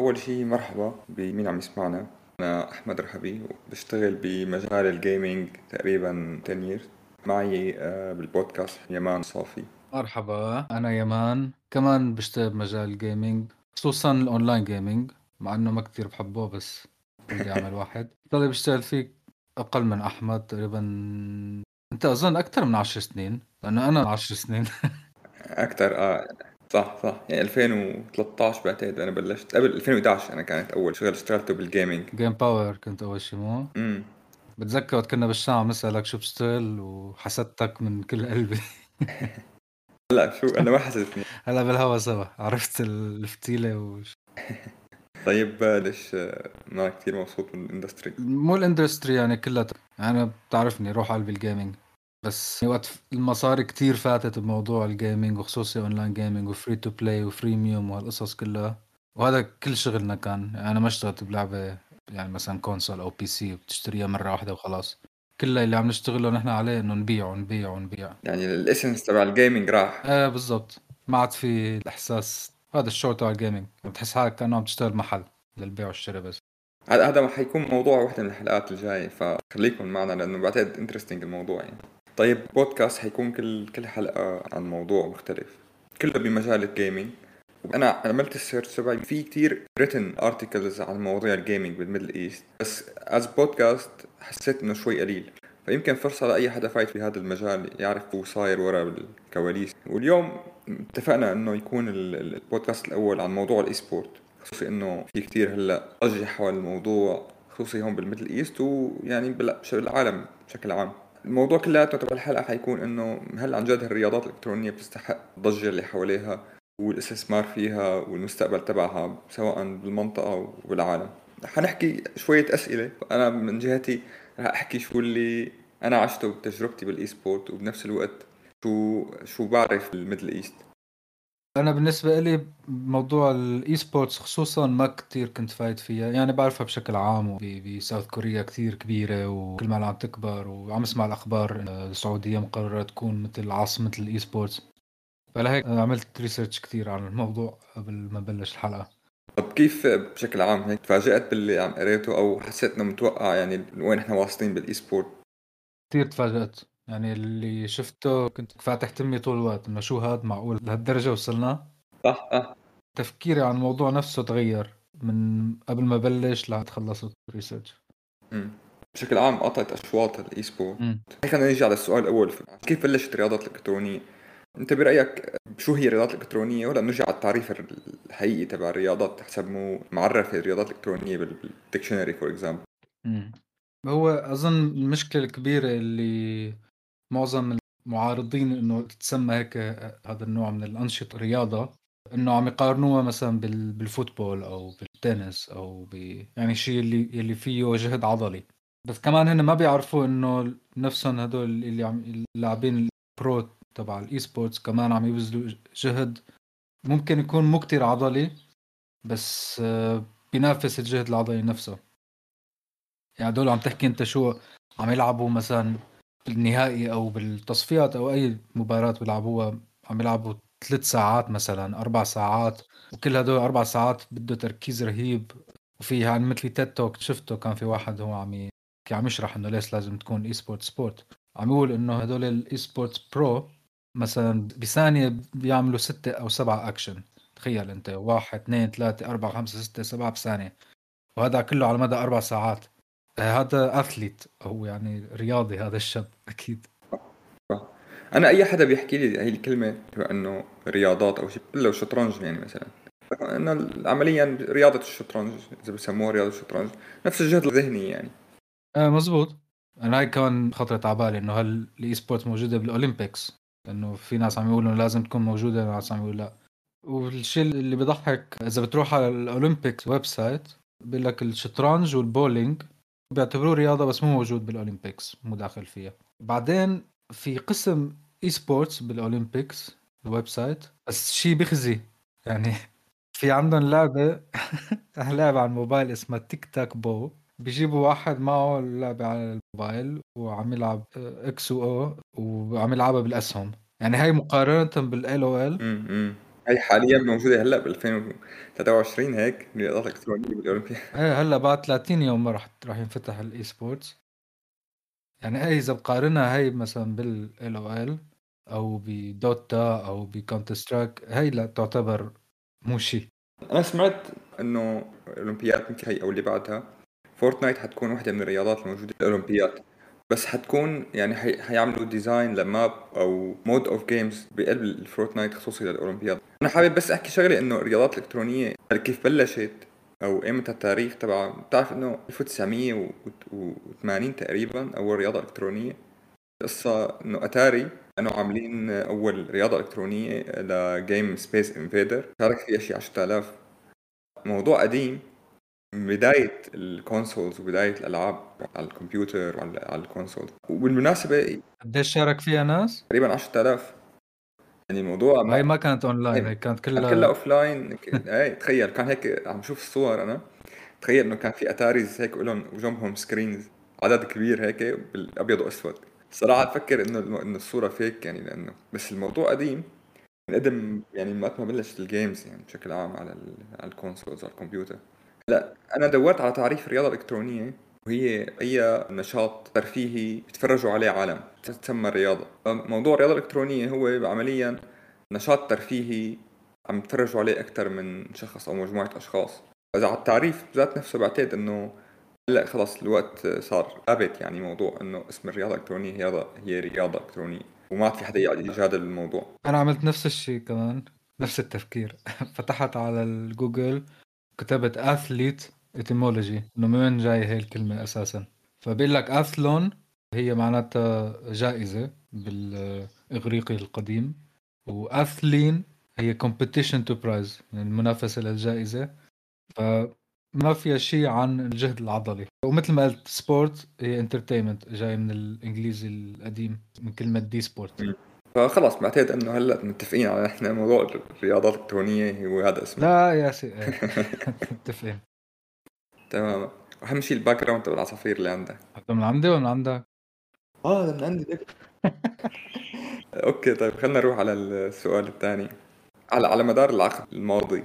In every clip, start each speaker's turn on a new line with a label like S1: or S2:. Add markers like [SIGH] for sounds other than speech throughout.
S1: أول شيء مرحبا بمين عم يسمعنا؟ أنا أحمد رحبي وبشتغل بمجال ال gaming تقريبا 10 years. معي آه، بالبودكاست يمان صافي.
S2: مرحبا أنا يمان. كمان بشتغل بمجال ال gaming خصوصا ال online gaming مع إنه ما كتير بحبه بس بدي أعمل واحد. ضلي بشتغل فيه أقل من أحمد تقريبا أنت أظن أكثر من 10 سنين لأنه أنا 10 سنين.
S1: أكثر آه. صح صح. يعني 2013 بعتقد أنا بلشت. قبل 2011 أنا كانت أول شغل اشتغلته بالجيمنج
S2: جيم باور كنت أول شيء مو؟
S1: امم
S2: بتذكر وقت كنا بالشام عم نسألك شو بتشتغل وحسدتك من كل قلبي. [LAUGHS]
S1: هلا شو؟ أنا ما حسيتني [LAUGHS]
S2: هلا بالهوا سوا. عرفت الفتيلة وش [LAUGHS]
S1: طيب ليش ما كثير مبسوط من الاندستري
S2: مو الاندستري يعني كلها أنا بتعرفني روح قلبي ال gaming بس وقت المصاري كتير فاتت بموضوع ال gaming وخصوصي online gaming و free to play و freemium وهالقصص كلها. وهذا كل شغلنا كان. يعني أنا ما اشتغلت بلعبة يعني مثلا console أو PC وبتشتريها مرة واحدة وخلاص. كل اللي عم نشتغله نحن عليه إنه نبيع ونبيع ونبيع.
S1: يعني ال essence تبع ال gaming راح.
S2: إيه بالضبط. ما عاد في الإحساس. هذا الشو تبع ال gaming بتحس حالك كأنه عم تشتغل محل للبيع والشراء بس.
S1: هذا هذا حيكون موضوع واحدة من الحلقات الجاية فخليكم معنا لأنه بعتقد interesting الموضوع يعني. طيب بودكاست حيكون كل كل حلقة عن موضوع مختلف كله بمجال ال gaming وأنا عملت ال search تبعي في كتير written articles عن مواضيع ال gaming بال Middle East بس as podcast حسيت إنه شوي قليل. فيمكن فرصة لأي حدا فايت في هذا المجال يعرف شو صاير ورا الكواليس. واليوم اتفقنا إنه يكون البودكاست الأول عن موضوع ال e-sport خصوصي إنه في كتير هلأ ضجة حول الموضوع خصوصي هون بال Middle East ويعني بالعالم بشكل عام. الموضوع كلياته تبع الحلقة حيكون إنه هل عن جد الرياضات الإلكترونية بتستحق الضجه اللي حواليها والإستثمار فيها والمستقبل تبعها سواء بالمنطقة والعالم. حنحكي شوية أسئلة. أنا من جهتي رح أحكي شو اللي أنا عشته بتجربتي بال e-sport وبنفس الوقت شو شو بعرف بال Middle
S2: East أنا بالنسبة لي موضوع ال e-sports خصوصا ما كتير كنت فايت فيها يعني بعرفها بشكل عام ب South Korea كتير كبيرة وكل ما عم تكبر وعم أسمع الأخبار السعودية مقررة تكون مثل عاصمه ال e-sports فلهيك عملت research كثير عن الموضوع قبل ما بلش الحلقة.
S1: طب كيف بشكل عام هيك تفاجأت باللي عم قريته أو حسيت إنه متوقع يعني وين إحنا واصلين بال e-sport؟
S2: كثير تفاجأت. يعني اللي شفته كنت فاتح تمي طول الوقت انه شو هاد معقول؟ لهالدرجة وصلنا؟
S1: صح آه.
S2: تفكيري عن الموضوع نفسه تغير من قبل ما بلش لحد خلصت ال research
S1: بشكل عام قطعت أشواط ال e-sport خلينا نيجي على السؤال الأول. كيف بلشت الرياضات الإلكترونية؟ أنت برأيك شو هي الرياضات الإلكترونية؟ ولا نرجع على التعريف الحقيقي تبع الرياضات حسب مو معرف الرياضات الإلكترونية بال dictionary for example
S2: هو أظن المشكلة الكبيرة اللي معظم المعارضين إنه تتسمى هيك هذا النوع من الأنشطة رياضة إنه عم يقارنوها مثلا بال football أو بالتنس أو ب يعني شيء اللي اللي فيه جهد عضلي. بس كمان هن ما بيعرفوا إنه نفسهم هدول اللي عم اللاعبين ال pro تبع ال e-sports كمان عم يبذلوا جهد ممكن يكون مو كتير عضلي بس بينافس الجهد العضلي نفسه. يعني هدول عم تحكي أنت شو عم يلعبوا مثلا بالنهائي أو بالتصفيات أو أي مباراة بيلعبوها عم يلعبوا ثلاث ساعات مثلا أربع ساعات وكل هدول أربع ساعات بده تركيز رهيب. وفي يعني مثل TED Talk شفته كان في واحد هو عم عم يشرح إنه ليش لازم تكون e-sport sport عم يقول إنه هدول ال e-sport pro مثلا بثانية بيعملوا ستة أو سبعة اكشن تخيل أنت واحد اثنين ثلاثة أربعة خمسة ستة سبعة بثانية. وهذا كله على مدى أربع ساعات. هذا athlete هو يعني رياضي هذا الشاب أكيد.
S1: أنا أي حدا بيحكي لي هي الكلمة إنه رياضات أو شيء له شطرنج يعني مثلا. إنه عمليا رياضة الشطرنج إذا بسموها رياضة الشطرنج نفس الجهد الذهني يعني.
S2: آه مزبوط. أنا هاي كمان خطرت على بالي إنه هل ال e-sport موجودة بال Olympics؟ لأنه في ناس عم يقولوا لازم تكون موجودة ناس عم يقولوا لا. والشيء اللي بضحك إذا بتروح على ال Olympics website بيقول لك الشطرنج والبولينج بيعتبروه رياضة بس مو موجود بال Olympics مو داخل فيها. بعدين في قسم e-sports بال Olympics ال website بس شيء بخزي يعني في عندهم لعبة [LAUGHS] لعبة على الموبايل اسمها Tic Tac Bow. بيجيبوا واحد معه اللعبة على الموبايل وعم يلعب XO وعم يلعبها بالأسهم. يعني هاي مقارنة بال LOL.
S1: هي حاليا موجودة هلأ ب 2023 هيك رياضات الكترونيه بالاولمبياد
S2: إيه هلأ بعد 30 يوم راح راح ينفتح ال e-sports يعني هي إذا بقارنها هي مثلا بال LOL أو ب Dota أو ب Counter-Strike هي لأ تعتبر مو شيء.
S1: أنا سمعت إنه الأولمبياد يمكن هي أو اللي بعدها Fortnite حتكون وحده من الرياضات الموجودة بالاولمبياد بس حتكون يعني حي... حيعملوا design ل map أو mode of games بقلب ال Fortnite خصوصي للأولمبياد. أنا حابب بس أحكي شغله إنه الرياضات الإلكترونية كيف بلشت أو إيمتى التاريخ تبع بتعرف إنه 1980 تقريبا أول رياضة إلكترونية. القصة إنه أتاري كانوا عاملين أول رياضة إلكترونية ل game Space Invaders شارك فيها شي 10000 موضوع قديم. بداية ال consoles وبداية الألعاب على الكمبيوتر وعلى ال console وبالمناسبة
S2: قديش شارك فيها ناس؟
S1: تقريبا 10000 يعني الموضوع
S2: ما هي ما كانت اونلاين هي كانت كلها
S1: كلها offline اي تخيل كان هيك عم شوف الصور أنا. تخيل إنه كان في Ataris هيك لهم وجنبهم screens عدد كبير هيك بالأبيض وأسود. صراحة بفكر إنه إنه الصورة فيك يعني لأنه بس الموضوع قديم. من قدم يعني من وقت ما بلشت ال games يعني بشكل عام على على ال consoles على الكمبيوتر. لا أنا دورت على تعريف الرياضة الإلكترونية وهي أي نشاط ترفيهي بيتفرجوا عليه عالم تسمى رياضه موضوع الرياضة الإلكترونية هو عمليا نشاط ترفيهي عم يتفرجوا عليه أكثر من شخص أو مجموعة أشخاص. إذا على التعريف ذات نفسه بعتقد إنه هلأ خلص الوقت صار ثابت يعني موضوع إنه اسم الرياضة الإلكترونية هي هي رياضة إلكترونية وما في حدا يقعد يجادل الموضوع.
S2: أنا عملت نفس الشيء كمان نفس التفكير. [LAUGHS] فتحت على الجوجل كتبت athlete etymology إنه من وين جاي هي الكلمة أساسا؟ فبيقول لك athlon هي معناتها جائزة بالإغريقي القديم و athlein هي competition to prize يعني المنافسة للجائزة. فما فيها شيء عن الجهد العضلي. ومثل ما قلت sport هي entertainment جاي من الإنجليزي القديم من كلمة disport
S1: فخلص بعتقد انه هلا متفقين على إحنا موضوع الرياضات الالكترونيه هو هذا اسمه.
S2: لا yes [LAUGHS] متفقين.
S1: تمام. أهم شيء ال background تبع العصافير اللي عندك.
S2: من عندي ولا من عندك؟
S1: آه من عندي. okay طيب خلينا نروح على السؤال الثاني. على على مدار العقد الماضي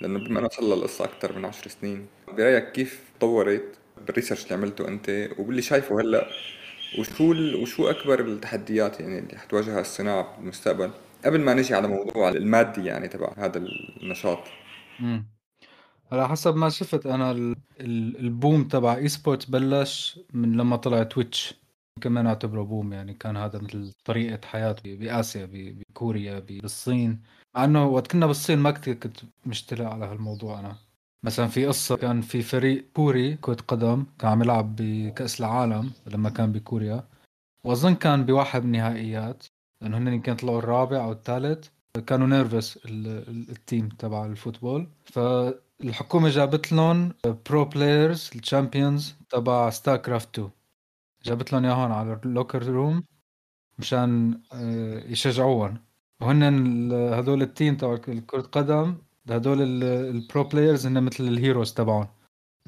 S1: لأنه بما إنه صار القصة أكثر من عشر سنين برأيك كيف تطورت بال research اللي عملته أنت وباللي شايفه هلا؟ وشو ال... وشو أكبر التحديات يعني اللي حتواجهها الصناعة بالمستقبل قبل ما نجي على موضوع المادي يعني تبع هذا النشاط.
S2: امم على حسب ما شفت أنا ال boom تبع esport بلش من لما طلع Twitch كمان اعتبره boom يعني كان هذا مثل طريقة حياة بآسيا بكوريا بالصين. مع إنه وقت كنا بالصين ما كثير كنت مشتلق على هالموضوع أنا. مثلا في قصة كان في فريق كوري كرة قدم كان عم يلعب بكأس العالم لما كان بكوريا. وأظن كان بواحد النهائيات لأنه هن يمكن طلعوا الرابع أو الثالث. كانوا nervous ال team تبع ال football. فالحكومة جابت لهم pro players ال champions تبع StarCraft 2 جابت لهم إياهم على ال locker room مشان آه، يشجعوهم. وهن هدول ال team تبع كرة قدم هدول ال pro players هن مثل ال heroes تبعهم.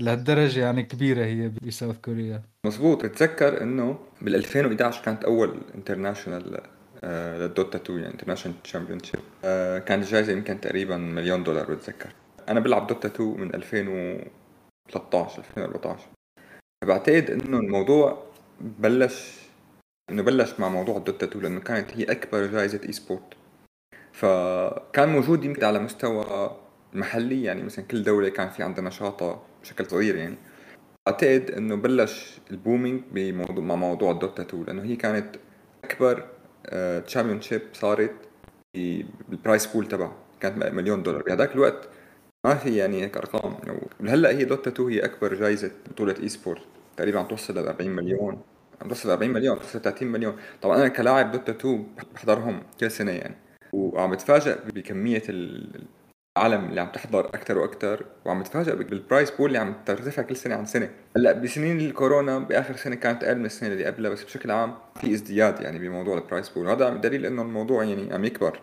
S2: لهالدرجة يعني كبيرة هي ب South Korea
S1: مزبوط اتذكر إنه بال 2011 كانت أول International آه، لل Dota 2 يعني international championship كانت الجائزة يمكن تقريبا مليون دولار بتذكر. أنا بلعب Dota 2 من 2013 2014 بعتقد إنه الموضوع بلش إنه بلش مع موضوع ال Dota 2 لأنه كانت هي أكبر جائزه esport فكان موجود يمكن على مستوى محلي يعني مثلا كل دولة كان في عندها نشاطها بشكل صغير يعني. أعتقد إنه بلش ال booming بموضوع مع موضوع ال Dota 2 لأنه هي كانت أكبر championship صارت بال prize pool تبعها. كانت مليون دولار. بهذاك الوقت ما في يعني هيك أرقام. هلا هي Dota 2 هي أكبر جائزة بطولة esport تقريبا عم توصل ل 40 مليون. عم توصل ل 40 مليون توصل 30 مليون. طبعا أنا كلاعب Dota 2 بحضرهم كل سنة يعني. وعم بتفاجئ بكمية العالم اللي عم تحضر أكثر وأكثر وعم بتفاجئ بال prize pool اللي عم ترتفع كل سنة عن سنة. هلأ بسنين الكورونا بآخر سنة كانت أقل من السنة اللي قبلها بس بشكل عام في ازدياد يعني بموضوع ال prize pool وهذا دليل إنه الموضوع يعني عم يكبر.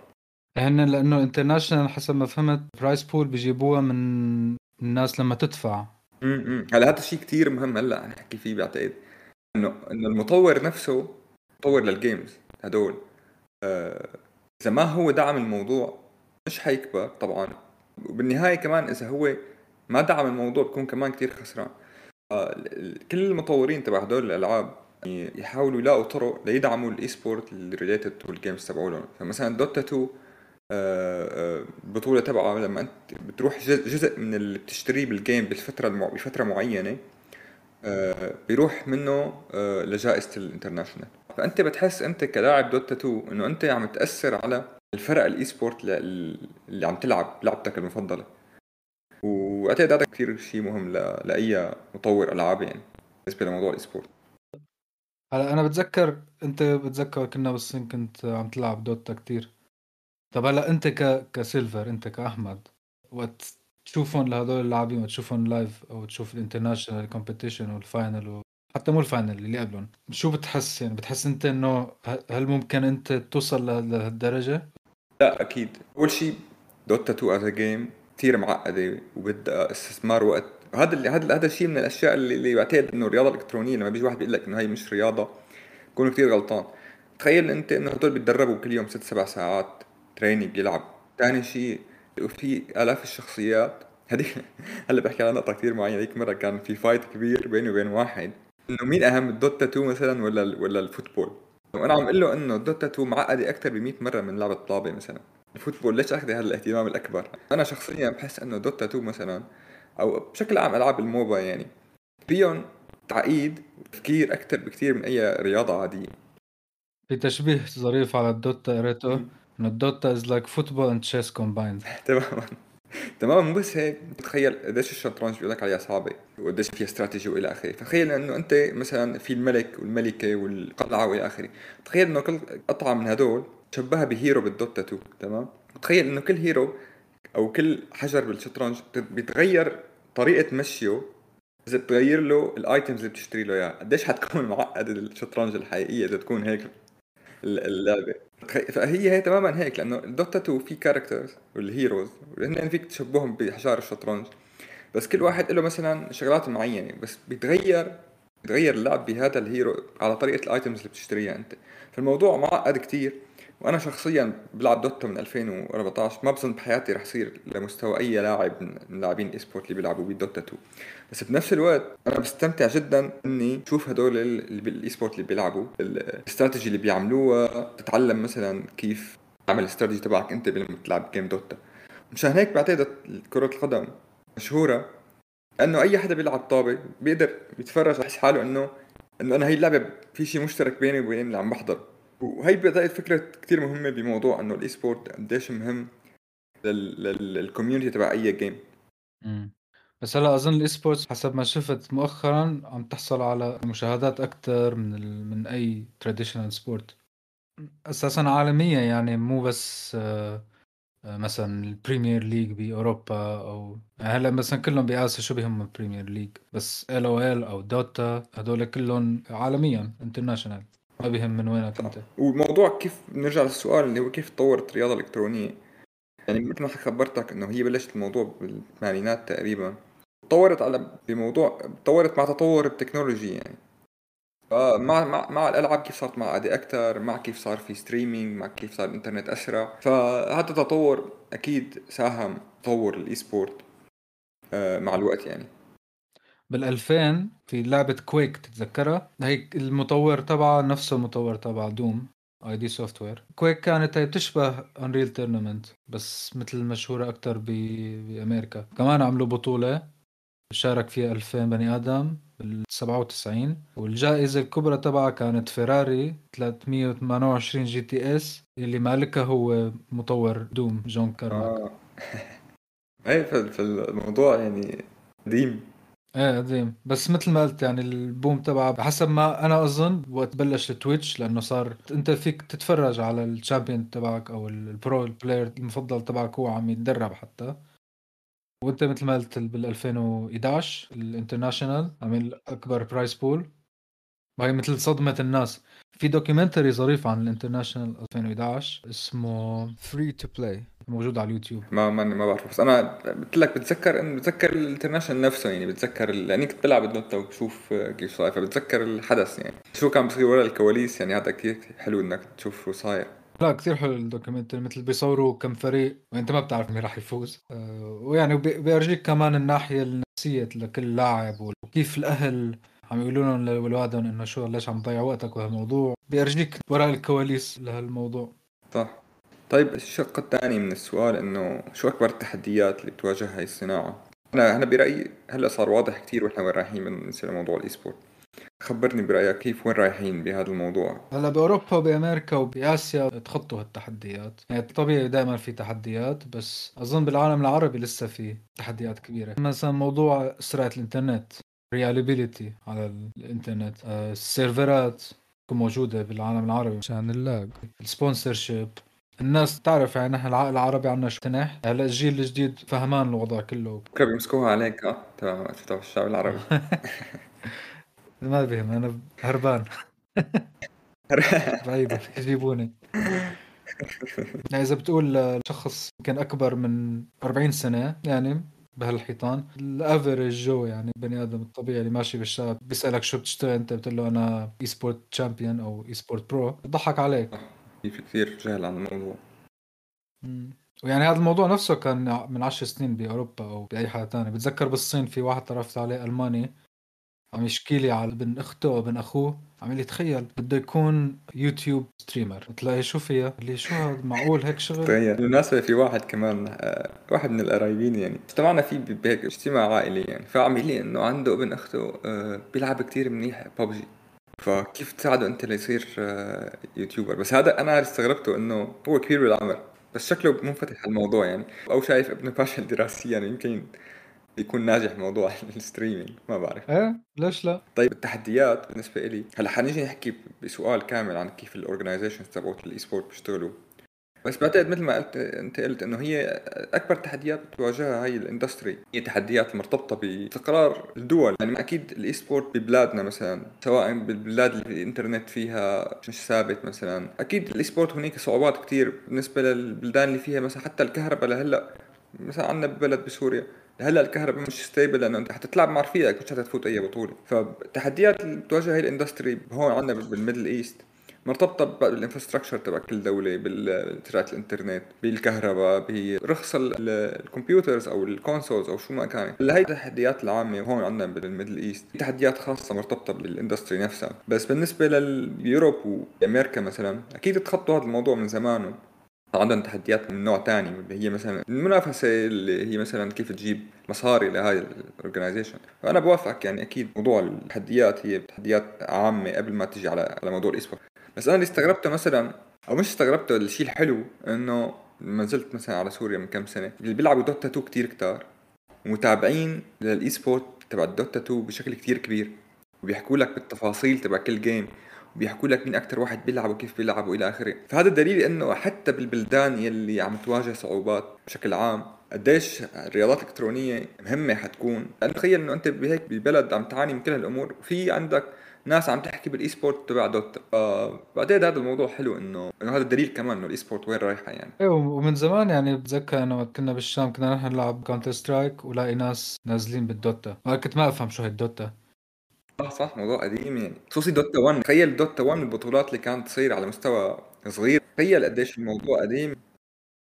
S2: هن لأنه International حسب ما فهمت prize pool بيجيبوها من الناس لما تدفع.
S1: امم هلأ هذا الشيء كثير مهم هلأ نحكي فيه بعتقد. انه إنه المطور نفسه مطور لل games هدول. آه إذا ما هو دعم الموضوع مش حيكبر طبعا. وبالنهاية كمان إذا هو ما دعم الموضوع بكون كمان كتير خسران. كل المطورين تبع هدول الألعاب يعني يحاولوا يلاقوا طرق ليدعموا ال esport ال related to ال games تبعولهم. فمثلا Dota 2 البطوله تبعها لما أنت بتروح جزء من اللي بتشتريه بال game بفتره بفترة معينة آه، بيروح منه آه، لجائزة ال International فأنت بتحس انت كلاعب Dota 2 إنه أنت عم تأثر على الفرق ال esport اللي عم تلعب لعبتك المفضلة واعتقد هذا كثير شيء مهم لأي مطور العاب يعني بالنسبة لموضوع ال esport
S2: هلا أنا بتذكر أنت بتذكر كنا بالصين كنت عم تلعب Dota كتير طب هلا أنت ك ك Silver أنت كأحمد وقت تشوفهم لهدول اللاعبين وتشوفهم لايف أو تشوف ال International competition وال final. حتى مو ال final اللي قبلهم. شو بتحس؟ يعني بتحس أنت إنه هل ممكن أنت توصل لهالدرجة؟
S1: لا أكيد. أول شيء Dota 2 as game كثير معقدة وبدها استثمار وقت. هذا اللي هذا هذا الشيء من الأشياء اللي, اللي بعتقد إنه الرياضه الالكترونيه لما بيجي واحد بيقول لك إنه هي مش رياضة بكون كثير غلطان. تخيل أنت إنه هدول بيتدربوا كل يوم ست سبع ساعات training يلعب ثاني شيء وفي آلاف الشخصيات هذيك [LAUGHS] هلا بحكي على نقطة كثير معينة هذيك مرة كان في fight كبير بيني وبين واحد. إنه مين أهم ال Dota 2 مثلا ولا ولا ال football؟ وأنا عم أقول له إنه ال Dota 2 معقدة أكثر ب 100 مرة من لعبة طابة مثلا. ال football ليش أخذ هذا الاهتمام الأكبر؟ أنا شخصيا بحس إنه Dota 2 مثلا أو بشكل عام ألعاب ال MOBA يعني فيهم تعقيد وتفكير أكثر بكثير من أي رياضة عادية.
S2: في تشبيه ظريف على ال Dota قريته إنه ال Dota is like football and chess combined
S1: تماما. تماما. مو بس هيك تخيل قديش الشطرنج بيقول لك عليها صعبة وقديش فيها استراتيجي وإلى آخره. فتخيل إنه أنت مثلا في الملك والملكة والقلعة وإلى آخره. تخيل إنه كل قطعة من هدول شبهها ب hero بال Dota 2 تمام؟ تخيل إنه كل hero أو كل حجر بالشطرنج بيتغير طريقة مشيه إذا بتغير له ال items اللي بتشتري له اياها قديش حتكون [LAUGHS] معقدة الشطرنج الحقيقية إذا تكون هيك اللعبة. فهي هي تماما هيك لأنه ال Dota 2 في characters وال heroes وهن فيك تشبههم بحجار الشطرنج. بس كل واحد له مثلا شغلات معينة بس بيتغير بيتغير اللعب بهذا ال hero على طريقة ال items اللي بتشتريها أنت. فالموضوع معقد كتير. وأنا شخصيا بلعب Dota من 2014 ما بظن بحياتي رح يصير لمستوى أي لاعب من لاعبين ال esport اللي بيلعبوا ب Dota 2 بس بنفس الوقت أنا بستمتع جدا إني أشوف هدول بال esport اللي بيلعبوا الاستراتيجي اللي بيعملوها تتعلم مثلا كيف تعمل الاستراتيجي تبعك أنت لما تلعب game Dota. مشان هيك بعتقد كرة القدم مشهورة إنه أي حدا بيلعب طابة بيقدر يتفرج يحس حاله إنه إنه أنا هي اللعبة في شيء مشترك بيني وبين اللي عم بحضر. وهي بعتقد فكرة كثير مهمة بموضوع إنه ال esport قديش مهم لل community تبع أي game
S2: بس هلا أظن ال esports حسب ما شفت مؤخرا عم تحصل على مشاهدات أكثر من ال... من أي traditional sport أساسا عالميا يعني مو بس آه، مثلا ال Premier League بأوروبا أو هلا مثلا كلهم باسيا شو بهم ال Premier League بس LOL أو Dota هدول كلهم عالميا international ما بهم من وينك أنت.
S1: والموضوع كيف نرجع للسؤال اللي هو كيف تطورت الرياضة الإلكترونية؟ يعني مثل ما خبرتك إنه هي بلشت الموضوع بالثمانينات تقريبا. تطورت على بموضوع تطورت مع تطور ال technology يعني. فمع مع, مع الألعاب كيف صارت معقده أكثر مع كيف صار في streaming مع كيف صار الإنترنت أسرع. فهذا التطور أكيد ساهم تطور ال esport آه، مع الوقت يعني.
S2: بال2000 في لعبة Quake تتذكرها؟ هي المطور تبعها نفسه المطور تبع Doom id Software Quake كانت هي بتشبه Unreal Tournament بس مثل مشهورة أكثر بأمريكا. كمان عملوا بطولة شارك فيها 2000 بني آدم بال 97 والجائزة الكبرى تبعها كانت فيراري 328 GTS اللي مالكها هو مطور Doom جون كارماك. آه. [LAUGHS]
S1: إيه فالموضوع يعني قديم
S2: إيه قديم بس مثل ما قلت يعني ال boom تبعه حسب ما أنا أظن وقت بلش ال Twitch لأنه صار أنت فيك تتفرج على ال champion تبعك أو ال pro player المفضل تبعك هو عم يتدرب حتى. وأنت مثل ما قلت بال 2011 ال International عمل اكبر prize pool وهي مثل صدمة الناس. في documentary ظريف عن ال International 2011 اسمه Free to Play موجود على اليوتيوب.
S1: ما ما ما بعرف بس أنا قلت لك بتذكر انه بتذكر ال International نفسه يعني بتذكر لاني كنت بلعب ال Dota وبشوف كيف صاير فبتذكر الحدث يعني. شو كان بصير ورا الكواليس يعني هذا كثير حلو إنك تشوف شو صاير.
S2: لا كثير حلو ال documentary مثل بيصوروا كم فريق وأنت ما بتعرف مين راح يفوز. أه ويعني بيورجيك كمان الناحية النفسية لكل لاعب وكيف الأهل عم يقولوا لهم لأولادهم إنه شو ليش عم تضيع وقتك بهالموضوع. بيرجيك وراء الكواليس لهالموضوع.
S1: صح. طيب الشق الثاني من السؤال إنه شو أكبر التحديات اللي بتواجهها هاي الصناعة؟ أنا أنا برأيي هلأ صار واضح كثير وإحنا وين رايحين بالنسبة لموضوع ال esport خبرني برأيك كيف وين رايحين بهذا الموضوع؟
S2: هلأ بأوروبا وبأمريكا وبآسيا تخطوا هالتحديات. يعني طبيعي دائما في تحديات بس أظن بالعالم العربي لسه في تحديات كبيرة. مثلا موضوع سرعة الإنترنت reliability على الإنترنت آه، السيرفرات تكون موجودة بالعالم العربي.
S3: مشان ال
S2: lag. ال sponsorship الناس تعرف يعني نحن العقل العربي عندنا شو تنح هلا الجيل الجديد فهمان الوضع كله.
S1: بكره بيمسكوها عليك آه تبع تبع الشعب العربي. [LAUGHS]
S2: ما بهم أنا هربان. [LAUGHS] بعيد يجيبوني. يعني إذا بتقول شخص يمكن أكبر من 40 سنة يعني بهالحيطان ال average Joe يعني بني آدم الطبيعي اللي ماشي بالشارع بيسألك شو بتشتغل أنت بتقول له أنا esport champion أو esport pro بضحك عليك.
S1: في كثير جهل عن الموضوع.
S2: ويعني هذا الموضوع نفسه كان من عشر سنين بأوروبا أو بأي حاجة ثانية بتذكر بالصين في واحد تعرفت عليه ألماني عم يشكي لي على ابن أخته وابن أخوه عم يتخيل بده يكون YouTube streamer بتلاقي شو فيها؟ اللي شو هذا معقول هيك شغل؟
S1: تخيل. بالمناسبة في واحد كمان آه، واحد من القرايبين يعني. اجتمعنا فيه بهيك اجتماع عائلي يعني. فعم لي إنه عنده ابن أخته آه، بيلعب كتير منيح ببجي. فكيف تساعده أنت ليصير آه، YouTuber؟ بس هذا أنا استغربته إنه هو كبير بالعمر بس شكله منفتح على الموضوع يعني. أو شايف ابنه فاشل دراسيا يعني يمكن يكون ناجح موضوع [LAUGHS] ال streaming ما بعرف.
S2: إيه؟ ليش لا؟
S1: طيب التحديات بالنسبة لي هلا حنيجي نحكي بسؤال كامل عن كيف ال organizations تبعت ال esport بيشتغلوا. بس بعتقد مثل ما قلت أنت قلت إنه هي أكبر تحديات بتواجهها هي ال industry. هي تحديات مرتبطة باستقرار الدول. يعني أكيد ال esport ببلادنا مثلا سواء بالبلاد اللي الإنترنت فيها مش ثابت مثلا. أكيد ال esport هناك صعوبات كثير بالنسبة للبلدان اللي فيها. مثلا حتى الكهرباء لهلأ مثلا عندنا ببلد بسوريا هلا الكهرباء مش stable لأنه أنت حتتلعب مع رفيقك مش حتفوت أي بطولة. فالتحديات اللي بتواجه هي ال industry هون عندنا بال Middle East. مرتبطة بال infrastructure تبع كل دولة بسرعة الانترنت بالكهرباء برخص ال computers أو ال consoles أو شو ما كان. هلا هي التحديات العامة هون عندنا بال Middle East. تحديات خاصة مرتبطة بال industry نفسها. بس بالنسبة لل Europe وأمريكا مثلا أكيد تخطوا هذا الموضوع من زمان. عندهم تحديات من نوع اللي هي مثلا المنافسة اللي هي مثلا كيف تجيب مصاري لهاي ال organization فأنا بوافقك يعني أكيد موضوع التحديات هي تحديات عامة قبل ما تجي على على موضوع ال esport بس أنا اللي استغربته مثلا أو مش استغربته الشيء الحلو إنه لما نزلت مثلا على سوريا من كم سنة اللي بيلعبوا Dota 2 كتير كتار ومتابعين لل esport تبع ال Dota 2 بشكل كتير كبير وبيحكوا لك بالتفاصيل تبع كل game بيحكوا لك مين أكثر واحد بيلعب وكيف بيلعب وإلى آخره. فهذا دليل إنه حتى بالبلدان يلي عم تواجه صعوبات بشكل عام قديش الرياضات الإلكترونية مهمة حتكون. لأنه تخيل إنه أنت بهيك ببلد عم تعاني من كل هالأمور وفي عندك ناس عم تحكي بال esport تبع Dota فبعتقد هذا الموضوع حلو انه إنه هذا دليل كمان إنه ال esport وين رايحة يعني.
S2: إيه ومن زمان يعني بتذكر إنه كنا بالشام كنا نحن نلعب Counter-Strike ولاقي ناس نازلين بال Dota. أنا كنت ما أفهم شو هي الدوتا.
S1: صح صح موضوع قديم يعني. خصوصي دوتا 1 تخيل دوتا 1 البطولات اللي كانت تصير على مستوى صغير. تخيل قديش الموضوع قديم.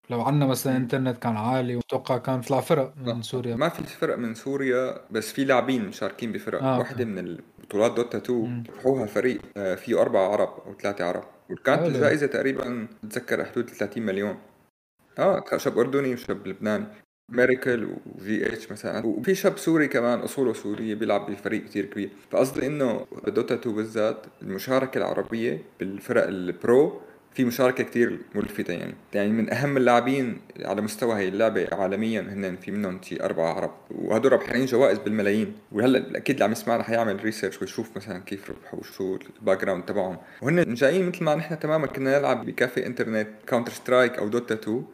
S2: لو عندنا مثلا إنترنت كان عالي وأتوقع كان يطلع فرق من سوريا.
S1: ما في فرق من سوريا بس في لاعبين مشاركين بفرق. آه واحدة من البطولات دوتا 2 ربحوها فريق آه، فيه اربعه عرب أو ثلاثة عرب. وكانت الجائزة تقريبا بتذكر حدود 30 مليون. آه شاب أردني وشاب لبناني. Miracle و GH مثلا. وفي شاب سوري كمان أصوله سوريه بيلعب بفريق كتير كبير. فقصدي إنه ب Dota 2 بالذات المشاركة العربية بالفرق ال pro في مشاركة كتير ملفتة يعني. يعني من أهم اللاعبين على مستوى هي اللعبة عالميا هن في منهم شي أربعة عرب وهدول رابحين جوائز بالملايين. وهلأ أكيد اللي عم يسمعنا حيعمل research ويشوف مثلا كيف ربحوا وشو ال background تبعهم. وهن جايين مثل ما نحن تماما كنا نلعب ب café internet Counter-Strike أو Dota 2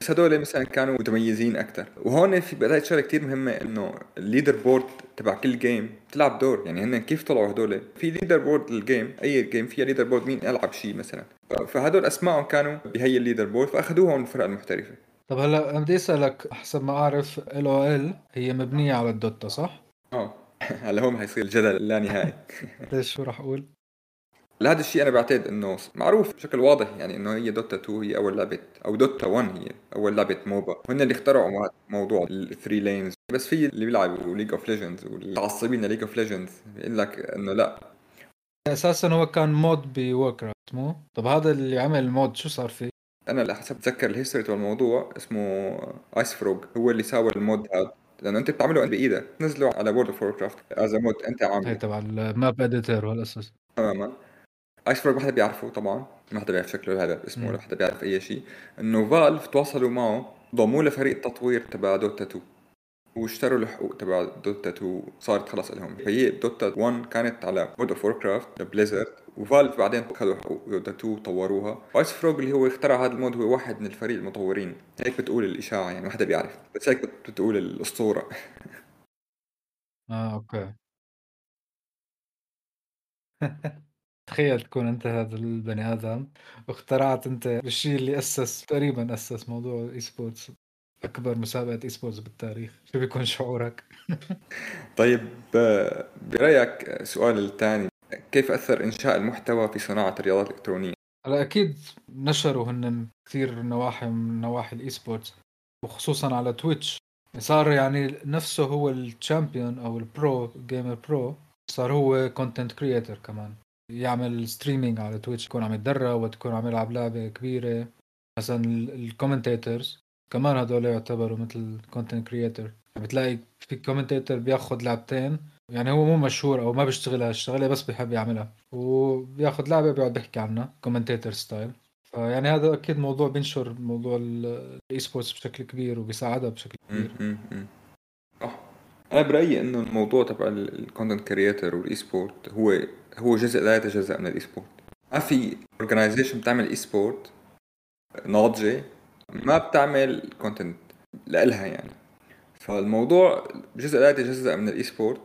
S1: بس هدول مثلا كانوا متميزين أكثر وهون في بدايه شغلة كثير مهمة إنه ال leaderboard تبع كل game بتلعب دور. يعني هن كيف طلعوا هدول؟ في leaderboard لل game أي game فيها leaderboard مين ألعب شيء مثلا؟ فهدول أسمائهم كانوا بهي ال leaderboard فاخذوهم الفرق المحترفة.
S2: طب هلا بدي أسألك حسب ما اعرف LOL هي مبنية على ال Dota صح؟
S1: آه [LAUGHS] هلا هون حيصير الجدل اللانهائي [LAUGHS]
S2: ليش شو راح أقول؟
S1: لهذا الشيء أنا بعتقد إنه معروف بشكل واضح يعني إنه هي Dota 2 هي أول لعبة أو Dota 1 هي أول لعبة MOBA. هن اللي اخترعوا موضوع ال three lanes بس في اللي بيلعبوا League of Legends والعصبين ل League of Legends بيقول لك إنه لا.
S2: أساسا هو كان mod ب Warcraft مو؟ طب هذا اللي عمل ال mod شو صار فيه؟
S1: أنا لحسب بتذكر ال history تبع الموضوع اسمه IceFrog هو اللي ساوى ال mod هذا لأنه أنت بتعمله بإيدك تنزله على World of Warcraft as mod أنت عامله
S2: هي تبع ال map editor
S1: والأساس. تماما. IceFrog ما حدا بيعرفه طبعا ما حدا بيعرف شكله هذا اسمه ولا حدا بيعرف أي شيء. إنه Valve تواصلوا معه ضموه لفريق التطوير تبع Dota 2 واشتروا الحقوق تبع Dota 2 صارت خلص لهم. فهي Dota 1 كانت على World of Warcraft Blizzard و Valve بعدين اخذوا حقوق Dota 2 طوروها. و IceFrog اللي هو اخترع هذا ال mod هو واحد من الفريق المطورين. هيك بتقول الإشاعة يعني ما حدا بيعرف. بس هيك بتقول الاسطوره
S2: آه okay. [LAUGHS] تخيل تكون أنت هذا البني آدم واخترعت أنت الشيء اللي أسس تقريبا أسس موضوع ال esports أكبر مسابقة esports بالتاريخ. شو بيكون شعورك؟ [LAUGHS]
S1: طيب برأيك سؤال الثاني. كيف أثر إنشاء المحتوى في صناعة الرياضات الإلكترونية؟
S2: هلا أكيد نشروا هن كثير نواحي من نواحي ال esports وخصوصا على Twitch. صار يعني نفسه هو ال champion أو ال pro gamer pro صار هو content creator كمان. يعمل streaming على Twitch يكون عم يتدرب وتكون عم يلعب لعبة كبيرة. مثلا ال commentators كمان هدول يعتبروا مثل content creator بتلاقي في commentator بياخذ لعبتين يعني هو مو مشهور أو ما بيشتغل هالشغله بس بيحب يعملها. وبياخذ لعبة بيقعد بيحكي عنها commentator style فيعني هذا أكيد موضوع بينشر موضوع ال esports بشكل كبير وبيساعدها بشكل كبير.
S1: صح. أنا برأيي إنه الموضوع تبع ال content creator وال esport هو هو جزء لا يتجزأ من ال esport ما في organization بتعمل esport ناضجة ما بتعمل content لإلها يعني. فالموضوع جزء لا يتجزأ من ال esport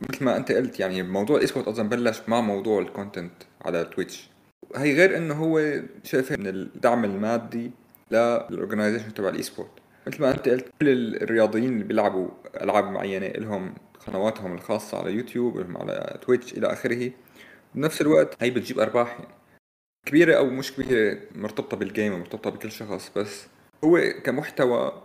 S1: مثل ما أنت قلت يعني موضوع ال esport أصلا بلش مع موضوع ال content على تويتش هي غير إنه هو شايفه من الدعم المادي لل organization تبع ال e-sport مثل ما أنت قلت كل الرياضيين اللي بيلعبوا ألعاب معينة لهم قنواتهم الخاصة على يوتيوب لهم على تويتش إلى آخره. بنفس الوقت هي بتجيب أرباح يعني. كبيرة أو مش كبيرة مرتبطة بال game ومرتبطة بكل شخص بس هو كمحتوى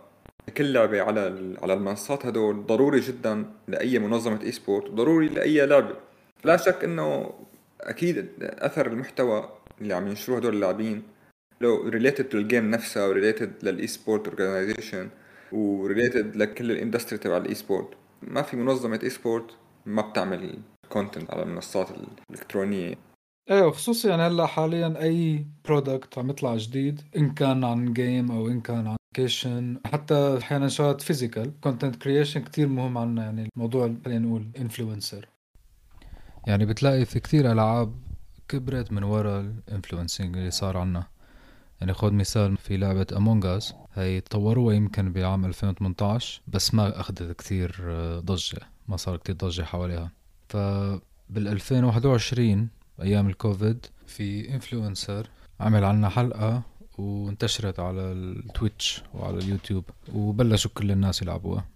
S1: كل لعبة على على المنصات هدول ضروري جدا لأي منظمة e-sport ضروري لأي لعبة. لا شك إنه أكيد أثر المحتوى اللي عم ينشروه هدول اللاعبين لو related لل game نفسها و related لل e-sport organization و related لكل ال industry تبع ال e-sport ما في منظمة e-sport ما بتعمل content على المنصات الإلكترونية.
S2: إيه خصوصي يعني هلأ حاليا أي product عم يطلع جديد إن كان عن game أو إن كان عن كيشن حتى أحيانا شغلات physical content creation كثير مهم عنا يعني الموضوع خلينا نقول influencer يعني بتلاقي في كثير ألعاب كبرت من ورا ال influencing اللي صار عنا. يعني خذ مثال في لعبة Among Us هي طوروها يمكن بعام 2018 بس ما أخذت كثير ضجة ما صار كثير ضجة حواليها. فبال 2021 أيام الكوفيد في influencer عمل عنا حلقة وانتشرت على ال Twitch وعلى اليوتيوب وبلشوا كل الناس يلعبوها.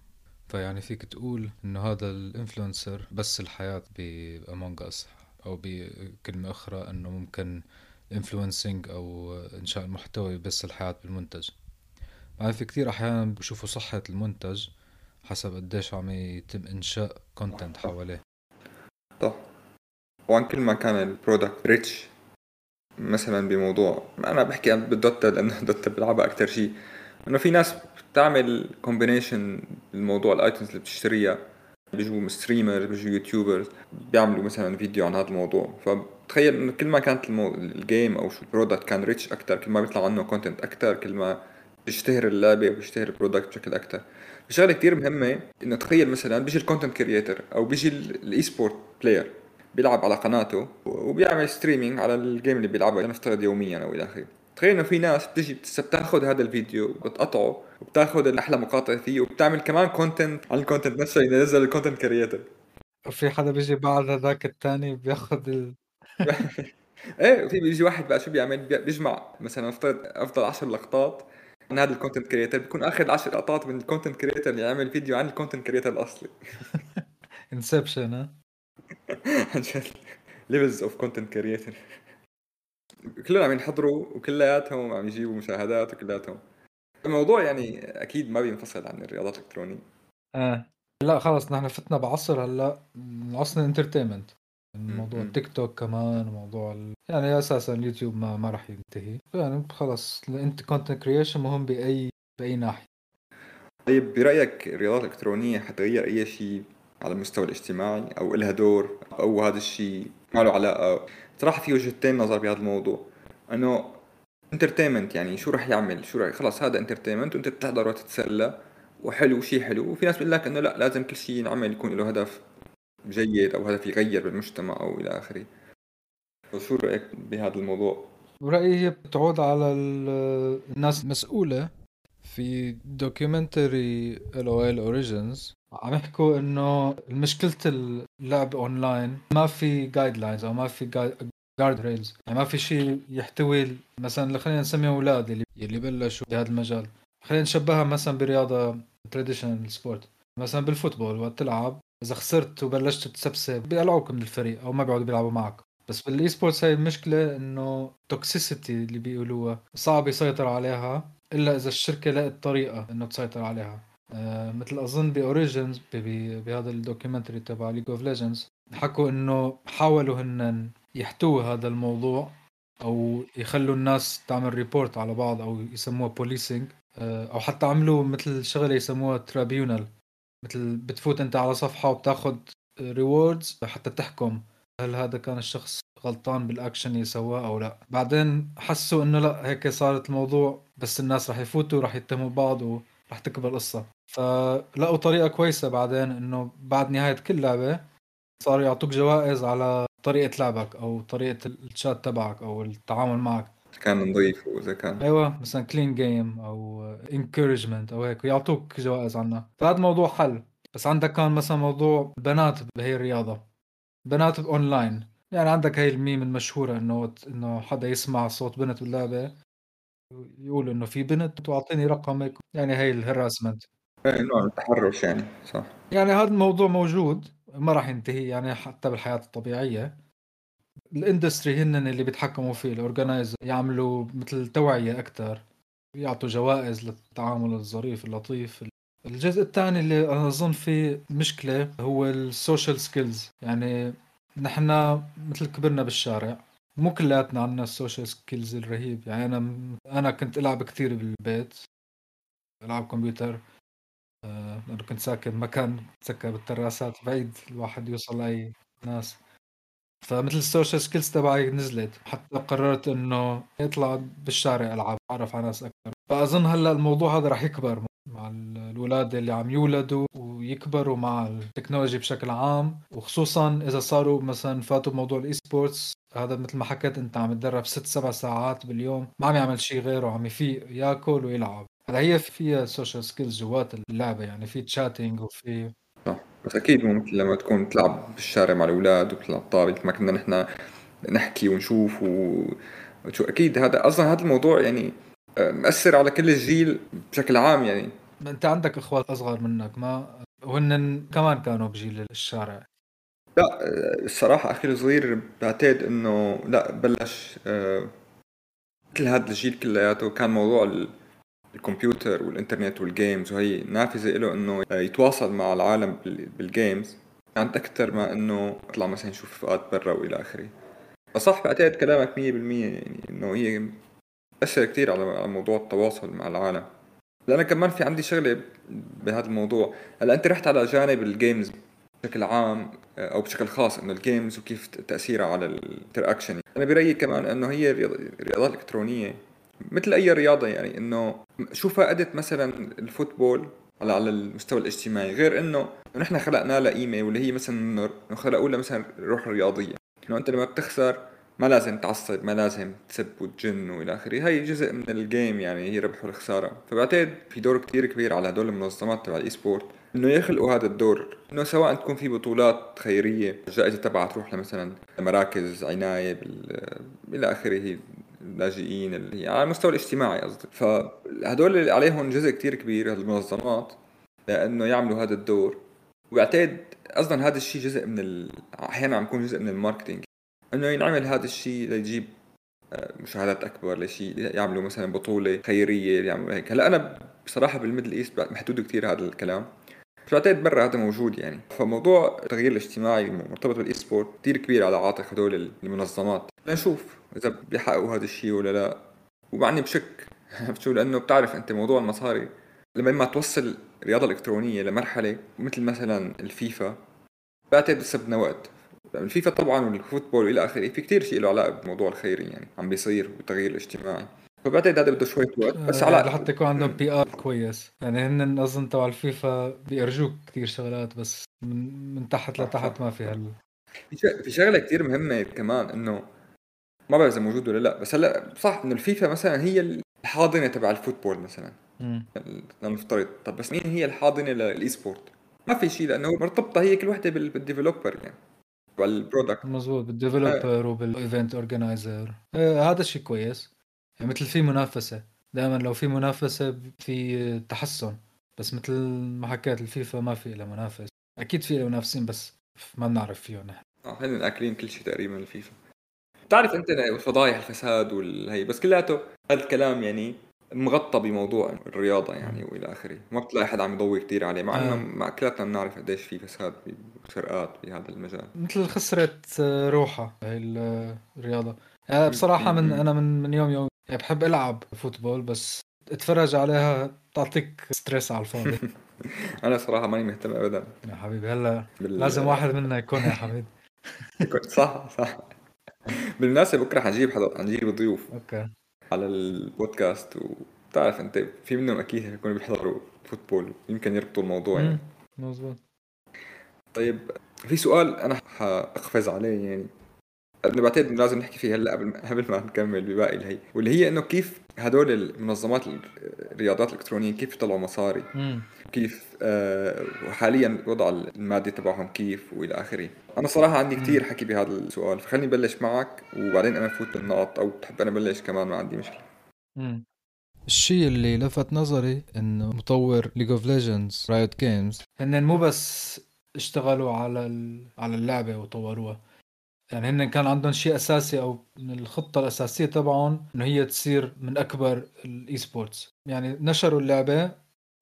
S2: فيعني فيك تقول إنه هذا ال influencer بث الحياة ب Among Us أو بكلمة أخرى إنه ممكن influencing أو إنشاء المحتوى بث الحياة بالمنتج. في كتير أحيانا بشوفوا صحة المنتج حسب قديش عم يتم إنشاء content حواليه.
S1: وعن كل ما كان ال product rich مثلا بموضوع أنا بحكي بال Dota لأنه Dota بلعبها أكثر شيء. إنه في ناس بتعمل combination الموضوع ال items اللي بتشتريها. بيجوا streamer بيجوا YouTubers بيعملوا مثلا فيديو عن هذا الموضوع. فتخيل إنه كل ما كانت المو... ال game أو شو ال product كان rich أكثر كل ما بيطلع عنه content أكثر كل ما بيشتهر اللعبة وبيشتهر ال product بشكل أكثر شغلة كثير مهمة إنه تخيل مثلا بيجي ال content creator أو بيجي ال e-sport player بيلعب على قناته وبيعمل streaming على ال game اللي بيلعبها نفترض يوميا أو إلى آخره. تخيل إنه في ناس بتجي بتاخذ هذا الفيديو بتقطعه وبتاخذ أحلى مقاطع فيه وبتعمل كمان content عن ال content نفسه ينزل الكونتنت كريتر
S2: وفي حدا بيجي بعد هذاك الثاني بياخذ ال... [LAUGHS]
S1: إيه في بيجي واحد بقى شو بيعمل؟ بيجمع مثلا نفترض أفضل 10 لقطات من هذا ال content creator بيكون آخذ 10 لقطات من ال content creator اللي عمل فيديو عن ال content creator
S2: الأصلي. [LAUGHS] Inception ها؟
S1: عن levels of content creator كلهم عم ينحضروا وكلياتهم عم يجيبوا مشاهدات وكلياتهم. الموضوع يعني أكيد ما بينفصل عن الرياضات الإلكترونية.
S2: آه. لا خلص نحن فتنا بعصر هلأ عصر ال
S1: entertainment. موضوع.
S2: التيك توك كمان موضوع ال... يعني أساسا اليوتيوب ما ما راح ينتهي. يعني خلص انت content creation مهم باي بأي ناحية.
S1: طيب برأيك الرياضات الإلكترونية حتغير أي شيء؟ على المستوى الاجتماعي أو لها دور أو هذا الشيء ما له علاقه صراحة في وجهتين نظر بهذا الموضوع. إنه entertainment يعني شو رح يعمل؟ شو رح خلص هذا entertainment وأنت بتحضر وتتسلى وحلو شيء حلو. وفي ناس بيقول لك إنه لا لازم كل شيء ينعمل يكون له هدف جيد أو هدف يغير بالمجتمع أو إلى آخره. شو رأيك بهذا الموضوع؟
S2: برأيي هي بتعود على ال- الناس المسؤولة في documentary ال أو ال Origins عم يحكوا إنه مشكلة اللعب اونلاين ما في guidelines أو ما في guard rails يعني ما في شيء يحتوي مثلا خلينا نسميها أولاد اللي اللي بلشوا بهذا المجال. خلينا نشبهها مثلا برياضة traditional sport مثلا بال football وقت تلعب إذا خسرت وبلشت تسبسب بيقلعوك من الفريق أو ما بيقعدوا بيلعبوا معك. بس بال e-sports هاي المشكلة إنه toxicity اللي بيقولوها صعب يسيطر عليها. إلا إذا الشركة لقت طريقة إنه تسيطر عليها. آه مثل أظن ب Origins بهذا ال documentary تبع League of Legends حكوا إنه حاولوا هن يحتووا هذا الموضوع أو يخلوا الناس تعمل report على بعض أو يسموها policing أو حتى عملوا مثل شغلة يسموها tribunal مثل بتفوت أنت على صفحة وبتاخذ rewards حتى تحكم. هل هذا كان الشخص غلطان بالأكشن اللي سواه أو لا؟ بعدين حسوا إنه لا هيك صارت الموضوع بس الناس رح يفوتوا رح يتهموا بعض ورح تكبر القصة. فلقوا طريقة كويسة بعدين إنه بعد نهاية كل لعبة صاروا يعطوك جوائز على طريقة لعبك أو طريقة الشات تبعك أو التعامل معك.
S1: كان نظيف وإذا كان.
S2: أيوه مثلا clean game أو encouragement أو هيك ويعطوك جوائز عنها. فهذا موضوع حل. بس عندك كان مثلا موضوع بنات بهي الرياضة. بنات اونلاين. يعني عندك هاي الميم المشهورة إنه إنه حدا يسمع صوت بنت باللعبه يقول إنه في بنت واعطيني رقمك يعني هاي ال
S1: harassment. نوع التحرش يعني صح.
S2: يعني هذا الموضوع موجود ما راح ينتهي يعني حتى بالحياة الطبيعية. ال industry هن اللي بيتحكموا فيه ال organizer يعملوا مثل توعية أكثر يعطوا جوائز للتعامل الظريف اللطيف الجزء الثاني اللي أظن فيه مشكلة هو ال social skills يعني نحن مثل كبرنا بالشارع مو كلياتنا عندنا ال social skills الرهيب. يعني أنا أنا كنت ألعب كثير بالبيت العاب كمبيوتر آه، لأنه كنت ساكن مكان سكن بالتراسات بعيد الواحد يوصل لأي ناس. فمثل ال social skills تبعي نزلت. حتى قررت إنه اطلع بالشارع ألعب أعرف على ناس أكثر. فأظن هلأ الموضوع هذا راح يكبر. مع الاولاد اللي عم يولدوا ويكبروا مع ال technology بشكل عام. وخصوصا إذا صاروا مثلا فاتوا بموضوع ال e-sports هذا مثل ما حكيت أنت عم تدرب ست سبع ساعات باليوم ما عم يعمل شيء غيره عم يفيق ياكل ويلعب. هلا هي فيها social skills جوات اللعبة يعني في chatting وفي
S1: صح. بس أكيد مثل لما تكون تلعب بالشارع مع الأولاد وتلعب طابه ما كنا نحن نحكي ونشوف و... أكيد هذا أصلا هذا الموضوع يعني مأثر على كل الجيل بشكل عام يعني.
S2: أنت عندك إخوات أصغر منك ما وهن كمان كانوا بجيل الشارع؟
S1: لا آه، الصراحة أخي الصغير بعتقد إنه لا بلش آه، مثل هذا الجيل كلياته كان موضوع ال- الكمبيوتر والإنترنت وال games وهي نافذة له إنه يتواصل مع العالم بال- بال games كانت أكثر ما إنه يطلع مثلا يشوف رفقات برا وإلى آخره. فصح بعتقد كلامك مية بالمية يعني إنه هي أثر كتير على موضوع التواصل مع العالم. لأن كمان في عندي شغلة بهذا الموضوع. هلأ أنت رحت على جانب ال games بشكل عام أو بشكل خاص إنه ال games وكيف تاثيرها على ال interaction أنا برأيي كمان إنه هي الرياض- الرياضات الالكترونيه مثل أي رياضة يعني إنه شو فائدة مثلا ال football على على المستوى الاجتماعي؟ غير إنه نحن خلقنا لها قيمه واللي هي مثلا إنه خلقوا لها مثلا روح رياضية. انه أنت لما بتخسر ما لازم تعصب ما لازم تسب وتجن وإلى آخره. هي جزء من ال game يعني هي ربح والخسارة. فبعتقد في دور كتير كبير على هدول المنظمات تبع ال e-sport إنه يخلقوا هذا الدور. إنه سواء تكون في بطولات خيرية الجائزة تبعها تروح لمثلا مراكز عناية بال... إلى آخره اللاجئين اللي على المستوى الاجتماعي قصدي. فهدول اللي عليهم جزء كتير كبير هالمنظمات لأنه يعملوا هذا الدور. وبعتقد أصلا هذا الشيء جزء من ال... أحيانا عم يكون جزء من ال marketing. إنه ينعمل هذا الشيء ليجيب آه، مشاهدات أكبر لشيء يعملوا مثلا بطولة خيرية يعملوا هيك. هلأ أنا بصراحة بال Middle East محدود كثير هذا الكلام. بس بعتقد برا هذا موجود يعني. فموضوع التغيير الاجتماعي المرتبط بال e-sport كثير كبير على عاتق هدول المنظمات. لنشوف إذا بيحققوا هذا الشيء ولا لا. ومع اني بشك [LAUGHS] شو؟ لأنه بتعرف أنت موضوع المصاري لما ما توصل الرياضه الالكترونيه لمرحلة مثل مثلا الفيفا بعتقد بس بدنا وقت. الفيفا طبعا وال football والى آخره في كثير شيء له علاقة بالموضوع الخيري يعني عم بيصير بالتغيير الاجتماعي. فبعتقد هذا بده شوية وقت بس على
S2: آه، لحتى يكون عندهم PR كويس. يعني هن اظن تبع الفيفا بيرجوك كثير شغلات بس من, من تحت لتحت ما في هال
S1: في شغلة كثير مهمة كمان إنه ما بعرف إذا موجود ولا لا بس هلا صح إنه الفيفا مثلا هي الحاضنة تبع ال football مثلا. لنفترض. طب بس مين هي الحاضنة لل e-sport؟ ما في شيء لأنه مرتبطة هي كل وحدة بال developer يعني. بال product
S2: مزبوط بال developer وبال event organizer هذا شيء كويس. يعني مثل في منافسة. دائما لو في منافسة في تحسن. بس مثل ما حكيت الفيفا ما في لها منافس. أكيد في منافسين بس ما بنعرف فيهم نحن.
S1: آه هن اكلين كل شيء تقريبا الفيفا. بتعرف أنت الفضايح الفساد والهي بس كلياته هذا الكلام يعني مغطى بموضوع الرياضة يعني وإلى آخره، ما بتلاقي حدا عم يضوي كثير عليه مع إنه آه. مع كلياتنا بنعرف قديش في فساد وسرقات بهذا المجال.
S2: مثل خسرت روحها هي الرياضة. يعني بصراحة من أنا من من يوم يوم يعني بحب ألعب football بس اتفرج عليها تعطيك stress على الفاضي. [LAUGHS]
S1: أنا صراحة ماني مهتم ابدا.
S2: يا حبيبي هلا بال... لازم واحد منا يكون يا حبيبي. [LAUGHS]
S1: صح صح. بالمناسبة بكرة حنجيب حدا حنجيب ضيوف.
S2: okay.
S1: على البودكاست وبتعرف انت في منهم أكيد هيكونوا بيحضروا football يمكن يربطوا الموضوع يعني.
S2: مظبوط.
S1: طيب في سؤال أنا حأقفز عليه يعني. أنا بعتقد لازم نحكي فيه هلأ قبل ما قبل ما نكمل بباقي الهي واللي هي إنه كيف هدول المنظمات الرياضات الإلكترونية كيف يطلعوا مصاري؟
S2: مم.
S1: كيف آه وحاليا الوضع المادي تبعهم كيف وإلى آخره. أنا صراحة عندي كثير حكي بهذا السؤال فخليني بلش معك وبعدين أنا فوت بالنقط أو بتحب أنا بلش كمان ما عندي مشكلة.
S2: مم. الشيء اللي لفت نظري إنه مطور League of Legends Riot Games هن مو بس اشتغلوا على على اللعبة وطوروها. يعني هن كان عندهم شيء أساسي أو من الخطة الأساسية تبعهم إنه هي تصير من أكبر ال e-sports يعني نشروا اللعبة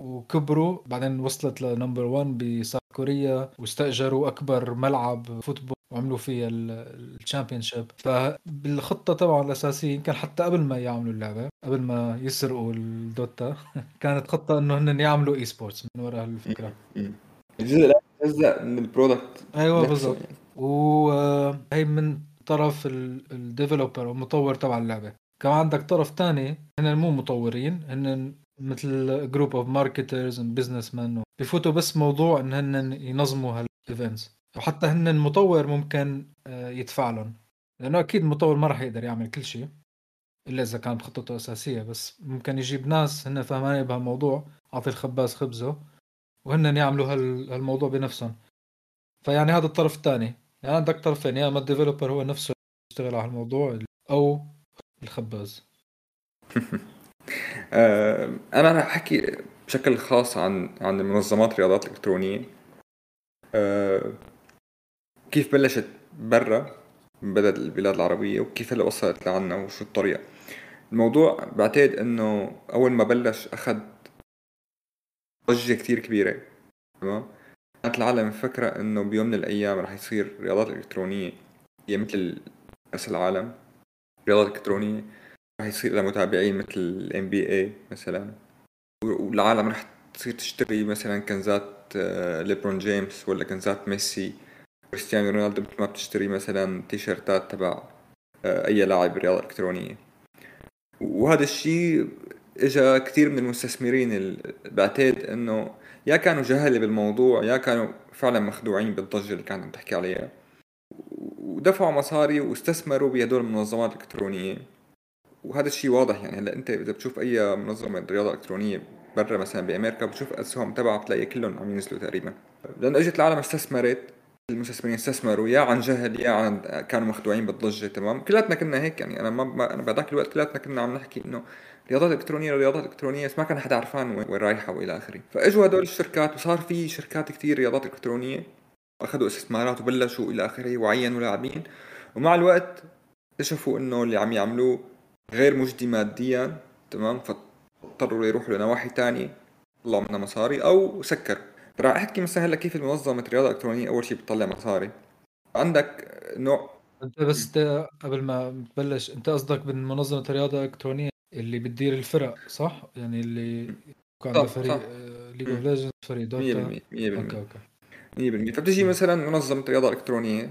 S2: وكبروا بعدين وصلت ل number 1 بساوث كوريا واستأجروا أكبر ملعب football وعملوا فيه ال championship فبالخطة تبعهم الأساسية يمكن حتى قبل ما يعملوا اللعبة قبل ما يسرقوا ال Dota [LAUGHS] كانت خطة إنه هن يعملوا e-sports من وراء الفكرة.
S1: الجزء جزء من ال
S2: product. أيوه بالضبط. وهي من طرف ال developer أو المطور تبع اللعبة. كمان عندك طرف تاني هن مو مطورين هن مثل group of marketers businessmen بفوتوا بس موضوع إن هن ينظموا هال events وحتى هن المطور ممكن آه، يدفع لهم. لأنه أكيد المطور ما راح يقدر يعمل كل شيء إلا إذا كانت خطته أساسية. بس ممكن يجيب ناس هن فهمانين بهالموضوع اعطي الخباز خبزه وهن يعملوا هالموضوع بنفسهم. فيعني هذا الطرف الثاني. يعني عندك طرفين يا اما الديفلوبر هو نفسه يشتغل على الموضوع أو الخباز. [LAUGHS]
S1: آه، أنا رح أحكي بشكل خاص عن عن منظمات الرياضات الالكترونيه آه، كيف بلشت برا بلد البلاد العربية وكيف هلأ وصلت لعنا وشو الطريقة. الموضوع بعتقد إنه أول ما بلش أخذ ضجة كتير كبيرة تمام؟ كانت العالم مفكرة إنه بيوم من الأيام رح يصير رياضات إلكترونية هي مثل كأس العالم رياضات إلكترونية رح يصير لها متابعين مثل ال NBA مثلا. والعالم رح تصير تشتري مثلا كنزات آه، ليبرون جيمس ولا كنزات ميسي. كريستيانو رونالدو مثل ما بتشتري مثلا تيشيرتات تبع آه، أي لاعب رياضة إلكترونية. وهذا الشيء اجى كثير من المستثمرين بعتقد إنه يا كانوا جهلة بالموضوع يا كانوا فعلا مخدوعين بالضجة اللي كانت عم تحكي عليها. ودفعوا مصاري واستثمروا بهدول المنظمات الإلكترونية. وهذا الشيء واضح يعني هلأ أنت إذا بتشوف أي منظمة رياضة إلكترونية برا مثلا بأمريكا بتشوف أسهم تبعها بتلاقي كلهم عم ينزلوا تقريبا. لأنه إجت العالم استثمرت المستثمرين استثمروا يا عن جهل يا عن كانوا مخدوعين بالضجة تمام؟ كلاتنا كنا هيك يعني أنا ما أنا بهذاك الوقت كلاتنا كنا عم نحكي إنه رياضات إلكترونية رياضات إلكترونية بس ما كان حدا عرفان وين رايحة وإلى آخره. فإجوا هدول الشركات وصار في شركات كثير رياضات إلكترونية. أخذوا استثمارات وبلشوا إلى آخره وعينوا لاعبين. ومع الوقت اكتشفوا إنه اللي عم يعملوه غير مجدي ماديا تمام؟ فاضطروا يروحوا لنواحي تانية. طلعوا منها مصاري أو سكروا راح أحكي مثلا هلأ كيف منظمة رياضة إلكترونية أول شيء بتطلع مصاري؟ عندك نوع
S2: أنت بس قبل ما تبلش أنت قصدك من منظمه الرياضه الالكترونيه اللي بتدير الفرق صح؟ يعني اللي كان فريق League of Legends فريق Dota 100% 100%
S1: أوكي okay. 100% فبتجي مثلا منظمة رياضة إلكترونية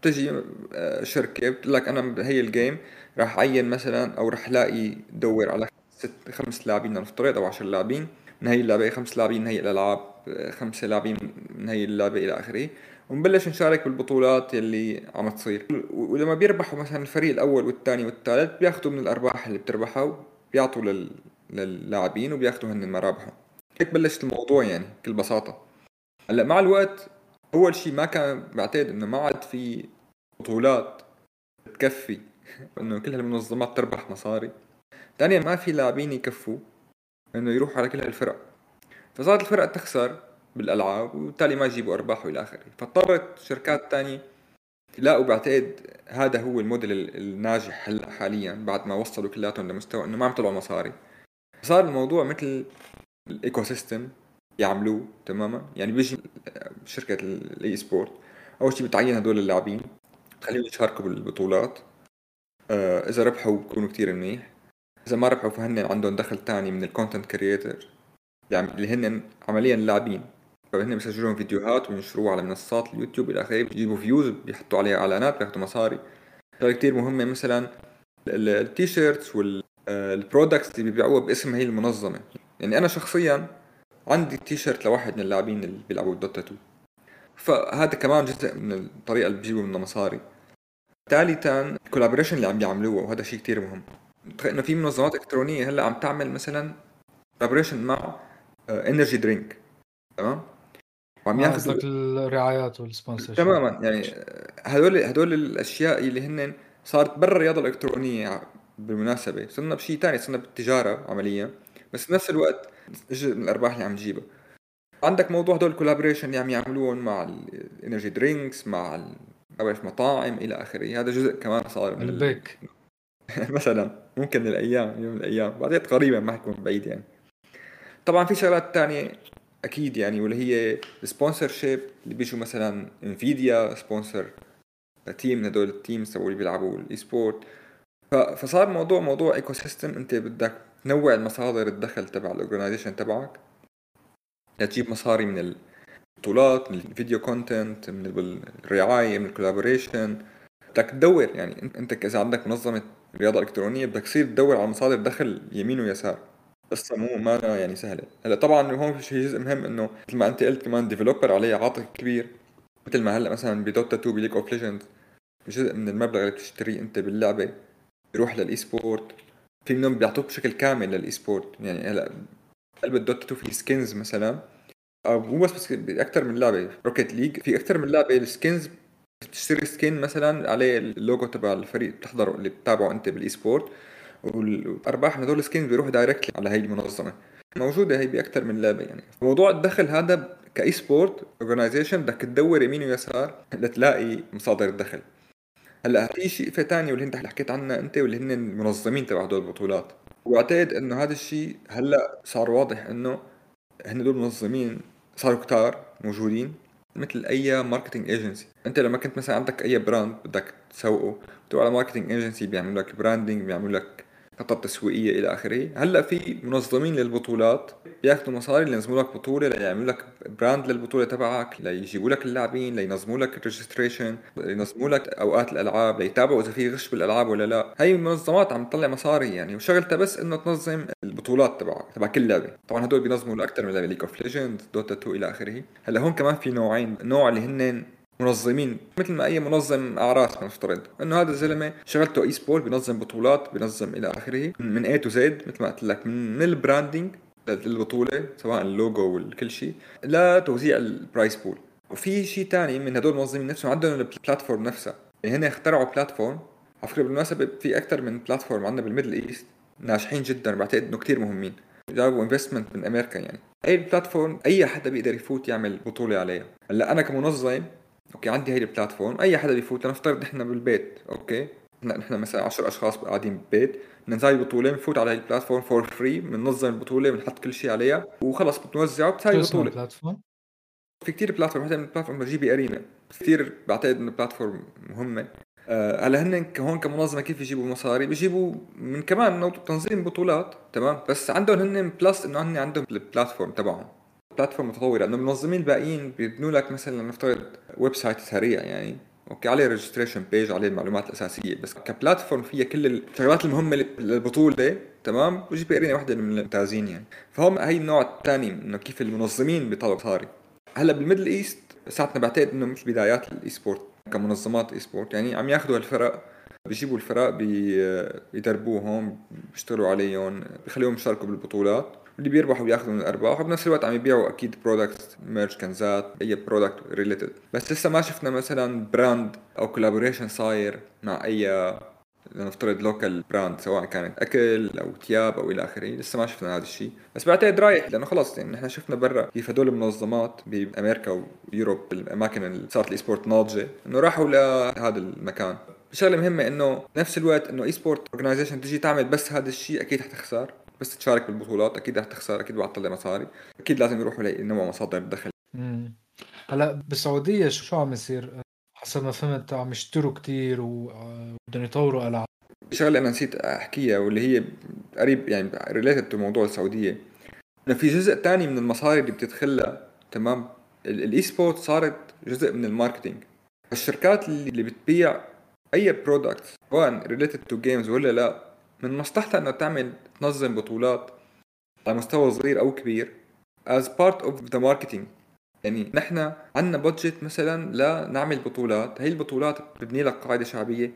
S1: بتجي آه، شركة بتقول لك أنا بهي ال game راح اعين مثلا أو راح الاقي دور على ست خمس لاعبين نفترض أو 10 لاعبين من هي اللعبه خمس لاعبين من هي الالعاب خمسة لاعبين من هي اللعبة إلى آخره. ونبلش نشارك بالبطولات اللي عم تصير. ولما بيربحوا مثلا الفريق الأول والثاني والثالث بياخذوا من الأرباح اللي بتربحها بيعطوا لل... للاعبين وبياخذوا هن مرابحهم هيك بلشت الموضوع يعني بكل بساطة. هلأ مع الوقت أول شيء ما كان بعتقد إنه ما عاد في بطولات تكفي [LAUGHS] إنه كل هالمنظمات تربح مصاري. ثانيا ما في لاعبين يكفوا إنه يروحوا على كل هالفرق. فصارت الفرق تخسر بالألعاب وبالتالي ما يجيبوا أرباح وإلى آخره. فاضطرت شركات تانية يلاقوا بعتقد هذا هو الموديل الناجح هلا حاليا بعد ما وصلوا كلياتهم لمستوى إنه ما عم يطلعوا مصاري. صار الموضوع مثل ال ecosystem يعملوه تماما. يعني بيجي شركة ال esports أول شيء بتعين هدول اللاعبين تخليهم يشاركوا بالبطولات. آه إذا ربحوا بكونوا كتير منيح. إذا ما ربحوا فهن عندهم دخل تاني من ال content creator يعني اللي هن عمليا لاعبين فهن بيسجلون فيديوهات وينشروها على منصات اليوتيوب إلى آخره بيجيبوا views بيحطوا عليها إعلانات بياخذوا مصاري. شغله كثير مهمة مثلا ال T-shirts وال products اللي بيبيعوها باسم هي المنظمة. يعني أنا شخصيا عندي تيشيرت لواحد من اللاعبين اللي بيلعبوا دوتا 2 فهذا كمان جزء من الطريقة اللي بيجيبوا منها مصاري. ثالثا ال collaboration اللي عم يعملوه وهذا شيء كتير مهم. إنه في منظمات إلكترونية هلأ عم تعمل مثلا collaboration مع energy drink تمام؟
S2: وعم آه، ياخذ الرعايات وال sponsor
S1: تماما يعني هدول هدول الأشياء اللي هن صارت برا الرياضة الإلكترونية بالمناسبة. صرنا بشيء ثاني صرنا بالتجارة عمليا بس بنفس الوقت جزء من الأرباح اللي عم تجيبها. عندك موضوع هدول ال collaboration اللي عم يعملون مع ال energy drinks مع مطاعم إلى آخره. هذا جزء كمان صار
S2: من البيك. [LAUGHS]
S1: مثلا ممكن الأيام يوم من الأيام. بعدين قريبا ما حيكون بعيد يعني. طبعا في شغلات تانية أكيد يعني واللي هي ال sponsorship اللي بيجوا مثلا انفيديا sponsor team من هدول ال teams اللي بيلعبوا ال esports فصار موضوع موضوع ecosystem أنت بدك تنوع المصادر الدخل تبع ال organization تبعك. لتجيب مصاري من البطولات من ال video content من الرعاية من ال collaboration بدك تدور يعني أنت إذا عندك منظمة رياضة إلكترونية بدك تصير تدور على مصادر دخل يمين ويسار. قصة مو ما يعني سهلة. هلا طبعا هون في شيء جزء مهم إنه مثل ما أنت قلت كمان developer عليه عاتق كبير. مثل ما هلا مثلا بدوتا 2 بليج اوف ليجندز جزء من المبلغ اللي بتشتريه أنت باللعبة يروح لل esports في منهم بيعطوك بشكل كامل لل esports يعني هلا قلب الدوتا 2 في skins مثلا. أو مو بس بس أكثر من لعبة روكيت ليج في أكثر من لعبة ال skins بتشتري skin مثلا عليه اللوجو تبع الفريق بتحضره اللي بتتابعه أنت بال esports والأرباح من هدول ال skin بيروح directly على هي المنظمة. موجودة هي باكثر من لعبه يعني. موضوع الدخل هذا ك esports organization بدك تدور يمين ويسار لتلاقي مصادر الدخل. هلأ في شيء ثاني واللي انت حكيت عنها انت واللي هن المنظمين تبع هدول البطولات. واعتقد إنه هذا الشيء هلأ صار واضح إنه هن دول منظمين صاروا كتار موجودين مثل أي marketing agency انت لما كنت مثلا عندك أي brand بدك تسوقه بتروح على marketing agency بيعملوا لك branding بيعملوا لك خطط تسويقية إلى آخره. هلأ في منظمين للبطولات بياخذوا مصاري لينظموا لك بطولة ليعملوا لك brand للبطولة تبعك ليجيبوا لك اللاعبين لينظموا لك ال registration لينظموا لك أوقات الألعاب ليتابعوا إذا في غش بالألعاب ولا لا. هي المنظمات عم تطلع مصاري يعني وشغلتها بس إنه تنظم البطولات تبعك تبع كل لعبة. طبعا هدول بينظموا لاكثر من لعبة ليج اوف ليجندز دوتا 2 إلى آخره. هلأ هون كمان في نوعين نوع اللي هن منظمين. مثل ما أي منظم اعراس نفترض إنه هذا الزلمة شغلته esports بينظم بطولات بينظم إلى آخره. من A to Z مثل ما قلت لك من ال branding للبطولة سواء اللوجو والكل شيء لتوزيع ال prize pool وفي شيء ثاني من هدول المنظمين نفسهم عندهم ال platform نفسها. يعني هن اخترعوا platform على فكره بالمناسبة في أكثر من platform عندنا بال Middle East. ناجحين جدا بعتقد إنه كثير مهمين. جابوا investment من أمريكا يعني. أي ال platform أي حدا بيقدر يفوت يعمل بطولة عليها. هلأ أنا كمنظم okay عندي هي ال platform. أي حدا بيفوت لنفترض نحن بالبيت okay؟ نحن مثلا 10 أشخاص قاعدين بالبيت بدنا نساوي بطولة بنفوت على هي ال platform for free بننظم البطولة بنحط كل شيء عليها وخلص بتوزعه بتساوي بطولة.
S2: ال platform؟
S1: في كثير platform مثلا platform جي بي أرينا. كثير بعتقد إنه platform مهمة. آه، هلا هن هون كمنظمة كيف يجيبوا مصاري؟ بيجيبوا من كمان تنظيم بطولات تمام؟ بس عندهم هن plus إنه هن عندهم ال platform تبعهم. platform متطوره لأنه المنظمين الباقيين بيبنوا لك مثلا نفترض website سريع يعني. okay عليه registration page عليه المعلومات الأساسية بس ك platform فيها كل الشغلات المهمة للبطولة تمام؟ وجي بي إرينا وحدة من الممتازين يعني. فهم هي النوع الثاني إنه كيف المنظمين بيطلعوا مصاري هلأ بالميدل إيست ساعتنا بعتقد إنه مش بدايات ال esports كمنظمات esports يعني عم ياخذوا هالفرق بيجيبوا الفرق بيدربوهم بيشتغلوا عليهم بيخليهم يشاركوا بالبطولات. اللي بيربحوا بياخذوا من الأرباح وبنفس الوقت عم يبيعوا أكيد product merch كنزات أي product related بس لسه ما شفنا مثلا brand أو collaboration صاير مع أي لنفترض local brand سواء كانت أكل أو ثياب أو إلى آخره. لسه ما شفنا هذا الشيء. بس بعتقد رايح لأنه خلص يعني نحن شفنا برا كيف هدول المنظمات بأمريكا و Europe الأماكن اللي صارت ال esports ناضجة إنه راحوا لهذا المكان. شغله مهمة إنه نفس الوقت إنه e-sport organization تجي تعمل بس هذا الشيء أكيد حتخسر بس تشارك بالبطولات أكيد رح تخسر أكيد بعد تطلع مصاري. أكيد لازم يروحوا لنوع مصادر الدخل
S2: هلا بالسعودية شو عم يصير؟ حسب ما فهمت عم يشتروا كثير وبدهم يطوروا ألعاب.
S1: شغلة أنا نسيت أحكيها واللي هي قريب يعني related to موضوع السعودية. إنه في جزء ثاني من المصاري اللي بتدخلها تمام؟ ال e-sport صارت جزء من ال marketing. الشركات اللي بتبيع أي product سواء related to games ولا لا من مصلحتها إنه تعمل تنظم بطولات على مستوى صغير أو كبير as part of the marketing. يعني نحن عندنا budget مثلا لنعمل بطولات. هي البطولات بتبني لك قاعدة شعبية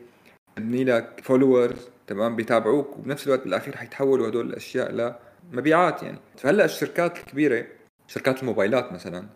S1: بتبني لك followers تمام بيتابعوك وبنفس الوقت بالأخير حيتحولوا هدول الاشياء لمبيعات يعني. فهلأ الشركات الكبيرة شركات الموبايلات مثلا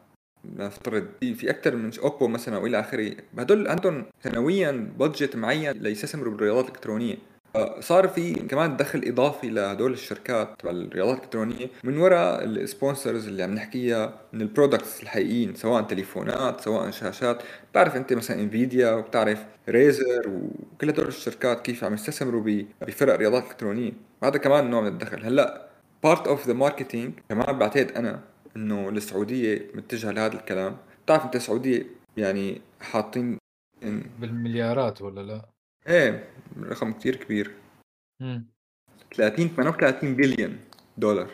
S1: نفترض في أكثر من Oppo مثلا والى آخره هدول عندهم سنويا budget معين ليستثمروا بالرياضات الإلكترونية. صار في كمان دخل إضافي لهدول الشركات تبع الرياضات الإلكترونية من وراء ال sponsors اللي عم نحكيها من ال products الحقيقيين سواء تليفونات سواء شاشات. بتعرف أنت مثلا Nvidia وبتعرف Razer وكل هدول الشركات كيف عم يستثمروا بفرق رياضات إلكترونية. هذا كمان نوع من الدخل. هلأ part of the marketing كمان بعتقد أنا إنه السعودية متجهة لهذا الكلام. بتعرف أنت السعودية يعني حاطين
S2: بالمليارات ولا لا؟
S1: إيه رقم كتير كبير.
S2: امم
S1: 30 38 بليون دولار.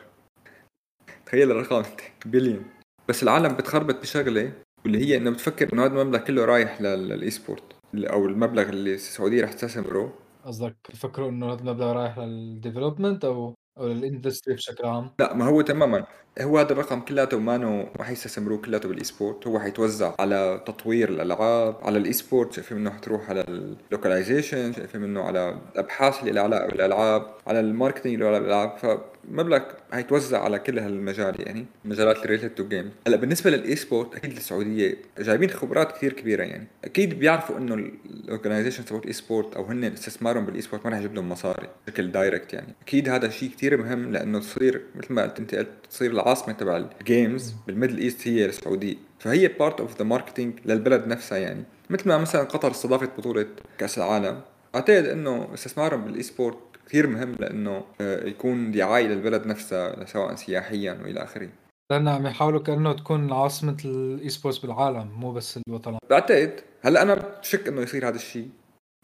S1: تخيل الرقم بليون. بس العالم بتخربط بشغله واللي هي إنه بتفكر إنه هذا المبلغ كله رايح لل e-sport أو المبلغ اللي السعودية رح تستثمره.
S2: قصدك بفكروا إنه هذا المبلغ رايح لل development أو أو لل industry بشكل عام؟
S1: لا ما هو تماما. هو هذا الرقم كلياته مانو ما حيستثمروه كلياته بال e-sport هو حيتوزع على تطوير الألعاب على ال e-sport شايفين منه حتروح على ال localization شايفين منه على الأبحاث اللي لها علاقة بالألعاب على ال marketing اللي له علاقة بالألعاب. فمبلغ حيتوزع على كل هالمجال يعني المجالات related to game هلأ بالنسبة لل e-sport أكيد السعودية جايبين خبرات كثير كبيرة يعني أكيد بيعرفوا إنه ال organization تبعت e-sport أو هن استثمارهم بال e-sport ما رح يجيب لهم مصاري بشكل direct يعني. أكيد هذا شيء كثير مهم لإنه تصير مثل ما قلت أنت قلت تصير العاصمة تبع ال games بال Middle East هي السعودية. فهي part of the marketing للبلد نفسها يعني. مثل ما مثلا قطر استضافت بطولة كأس العالم أعتقد إنه استثمارهم بال e-sport كثير مهم لأنه آه، يكون دعايه للبلد نفسها سواء سياحيا والى آخره.
S2: لأن عم يحاولوا كأنه تكون عاصمة ال e-sports بالعالم مو بس الوطن
S1: بعتقد هلأ أنا بشك إنه يصير هذا الشيء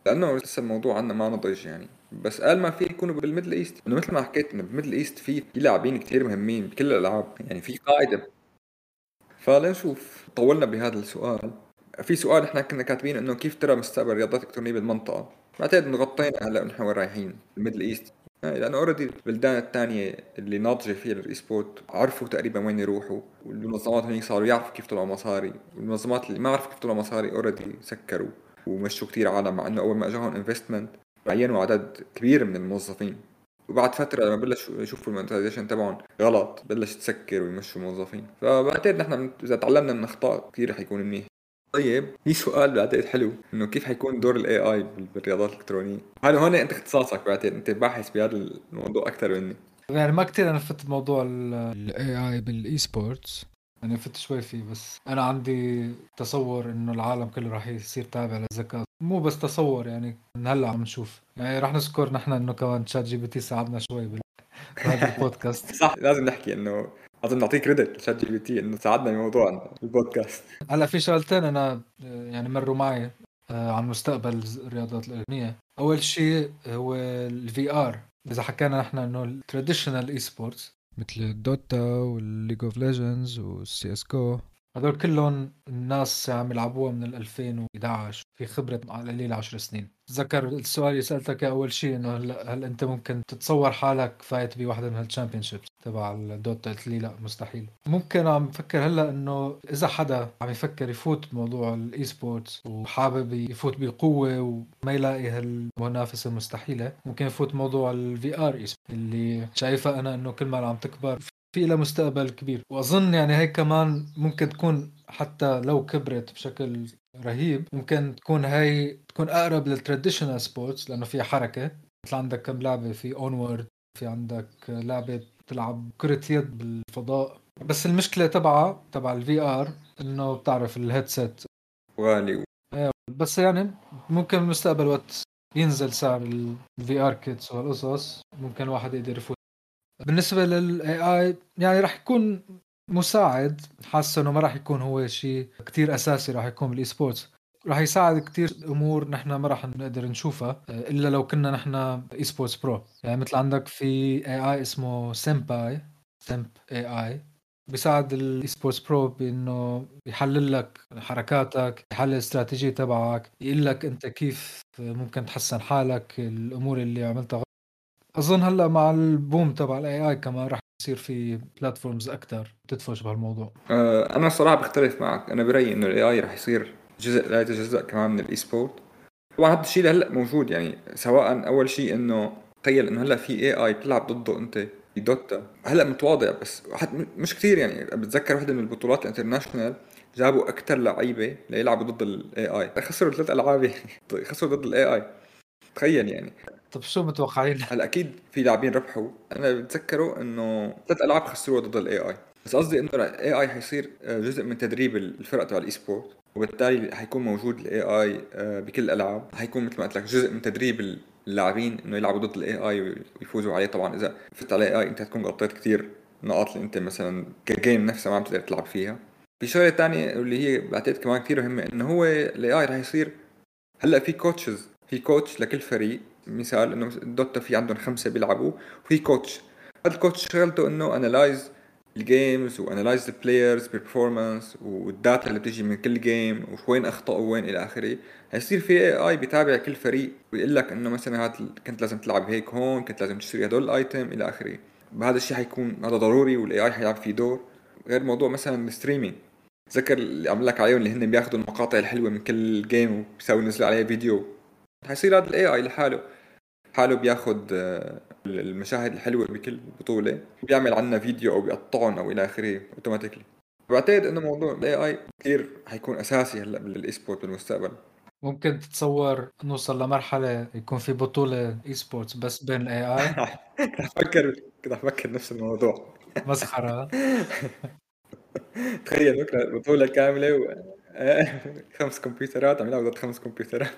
S1: لأنه لسه الموضوع عندنا ما نضج يعني. بس قال ما في يكونوا بال Middle East. إنه مثل ما حكيت إنه بال Middle East في لاعبين كثير مهمين بكل الألعاب يعني في قاعدة. فلنشوف طولنا بهذا السؤال. في سؤال إحنا كنا كاتبين إنه كيف ترى مستقبل الرياضات الالكترونيه بالمنطقة؟ بعتقد غطينا هلا نحن وين رايحين؟ ال Middle East. لأنه already البلدان الثانية اللي ناضجة فيها ال e-sport عرفوا تقريبا وين يروحوا والمنظمات هنيك صاروا يعرفوا كيف طلعوا مصاري. والمنظمات اللي ما عرفوا كيف طلعوا مصاري already سكروا ومشوا كثير عالم مع إنه أول ما إجاهم investment عينوا عدد كبير من الموظفين. وبعد فترة لما بلشوا يشوفوا ال monetization تبعهم غلط بلش تسكر ويمشوا موظفين فبعتقد نحن إذا تعلمنا من أخطاء كثير حيكون منيح. طيب في سؤال بعتقد حلو إنه كيف حيكون دور ال AI بالرياضات الإلكترونية؟ هذا هون أنت اختصاصك بعتقد أنت باحث بهذا الموضوع أكثر مني.
S2: يعني ما كثير أنا فت موضوع ال AI بال e-sports يعني فت شوي فيه بس أنا عندي تصور إنه العالم كله راح يصير تابع للذكاء. مو بس تصور يعني من هلأ عم نشوف. يعني راح نذكر نحن إنه كمان ChatGPT ساعدنا شوي [LAUGHS] بهذا البودكاست.
S1: صح لازم نحكي إنه لازم نعطيه credit ل ChatGPT إنه ساعدنا بموضوع البودكاست.
S2: هلا في شغلتين أنا يعني مروا معي آه، عن مستقبل الرياضات الالكترونيه أول شيء هو ال VR إذا حكينا نحن إنه ال traditional e-sports مثل ال Dota وال League of Legends وال CS:GO. هذول كلهم الناس عم يلعبوها من 2011 في خبرة على القليل 10 سنين. تذكر السؤال اللي سألتك أول شيء إنه هل, هل أنت ممكن تتصور حالك فايت بواحدة من هال championships تبع ال Dota قلت لي لا مستحيل. ممكن عم بفكر هلأ إنه إذا حدا عم يفكر يفوت بموضوع ال e-sports وحابب يفوت بقوة وما يلاقي هالمنافسة المستحيلة ممكن يفوت موضوع ال VR اللي شايفها أنا إنه كل ما عم تكبر في لها مستقبل كبير. وأظن يعني هي كمان ممكن تكون حتى لو كبرت بشكل رهيب ممكن تكون هي تكون أقرب لل traditional sports لأنه فيها حركة. مثل عندك كم لعبة؟ في Onward في عندك لعبة تلعب كرة يد بالفضاء. بس المشكلة تبعها تبع ال VR إنه بتعرف ال headset
S1: غالي.
S2: إيه بس يعني ممكن بالمستقبل وقت ينزل سعر ال VR kits والقصص ممكن الواحد يقدر يفوت بالنسبة لل AI يعني راح يكون مساعد حاسه إنه ما راح يكون هو شيء كتير أساسي راح يكون بال e-sports راح يساعد كتير أمور نحن ما راح نقدر نشوفها إلا لو كنا نحن e-sports pro يعني مثل عندك في AI اسمه SenpAI Senp AI بيساعد ال e-sports pro بإنه يحلل لك حركاتك يحلل الاستراتيجية تبعك يقول لك أنت كيف ممكن تحسن حالك الأمور اللي عملتها. أظن هلأ مع ال boom تبع ال AI كمان رح يصير في platforms أكثر تدفش بهالموضوع.
S1: أه أنا الصراحه بختلف معك. أنا برأيي إنه ال AI رح يصير جزء لا يتجزا كمان من ال esport طبعا هذا الشيء هلا موجود يعني. سواء أول شيء إنه تخيل إنه هلأ في AI بتلعب ضده أنت ب Dota هلأ متواضع بس مش كثير يعني. بتذكر وحده من البطولات ال International جابوا أكثر لعيبة ليلعبوا ضد ال AI خسروا ثلاث ألعاب يعني. [LAUGHS] خسروا ضد ال AI تخيل يعني.
S2: طب شو متوقعين؟ [LAUGHS]
S1: هلا أكيد في لاعبين ربحوا. أنا بتذكروا انه ثلاث العاب خسروها ضد ال AI بس قصدي انه ال AI حيصير آه، جزء من تدريب الفرق تبع ال esport وبالتالي حيكون موجود ال AI آه، بكل الألعاب. حيكون مثل ما قلت لك جزء من تدريب اللاعبين إنه يلعبوا ضد ال AI ويفوزوا عليه. طبعا إذا فت على الاي اي أنت تكون غطيت كثير نقاط اللي أنت مثلا ك game نفسها ما عم تقدر تلعب فيها. في شغلة ثانية اللي هي بعتقد كمان كثير مهمة إنه هو ال AI رح يصير هلأ في coaches في coach لكل فريق. مثال إنه ال Dota في عندهم خمسة بيلعبوا وفي coach هذا ال coach شغلته إنه انالايز الجيمز وانالايز البلايرز بالبرفورمانس والداتا اللي بتيجي من كل game وين أخطأوا وين إلى آخره. هيصير في AI بيتابع كل فريق ويقول لك إنه مثلا هاد كنت لازم تلعب هيك هون كنت لازم تشتري هدول ال item إلى آخره. بهذا الشيء حيكون هذا ضروري وال AI حيلعب فيه دور. غير موضوع مثلا ال streaming تذكر اللي عم لك عليهم اللي هن بياخذوا المقاطع الحلوة من كل game وبيساوي ينزلوا عليها فيديو حيصير هذا ال AI لحاله. حاله بياخذ آه، المشاهد الحلوة بكل بطولة بيعمل عنا فيديو أو بيقطعهم أو إلى آخره automatically بعتقد إنه موضوع ال AI كثير حيكون أساسي هلأ بال esport بالمستقبل.
S2: ممكن تتصور نوصل لمرحلة يكون في بطولة esports بس بين ال AI [LAUGHS]
S1: كنت أفكر كنت أفكر نفس الموضوع.
S2: مسخرة. [LAUGHS]
S1: تخيل بكرة بطولة كاملة و... [LAUGHS] خمس كمبيوترات عم يلعبوا ضد خمس كمبيوترات.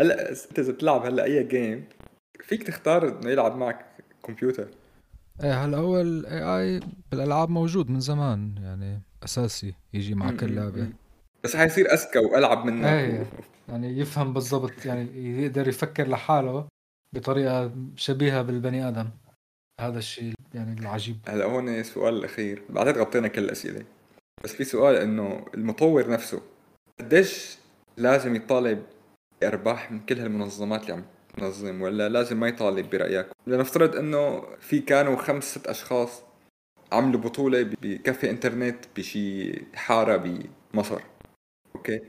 S1: هلا إنت إذا بتلعب هلا أي game فيك تختار إنه يلعب معك كمبيوتر.
S2: إيه هلا هو ال AI بالألعاب موجود من زمان يعني أساسي يجي مع كل لعبة.
S1: بس حيصير أذكى وألعب منك
S2: إيه يعني يفهم بالضبط يعني يقدر يفكر لحاله بطريقة شبيهة بالبني آدم. هذا الشيء يعني العجيب.
S1: هلا هون السؤال الأخير. بعتقد غطينا كل الأسئلة. بس في سؤال إنه المطور نفسه قديش لازم يطالب أرباح من كل هالمنظمات اللي عم تنظم ولا لازم ما يطالب برأيك؟ لنفترض إنه في كانوا خمس ست أشخاص عملوا بطولة بكافي إنترنت بشي حارة بمصر أوكي؟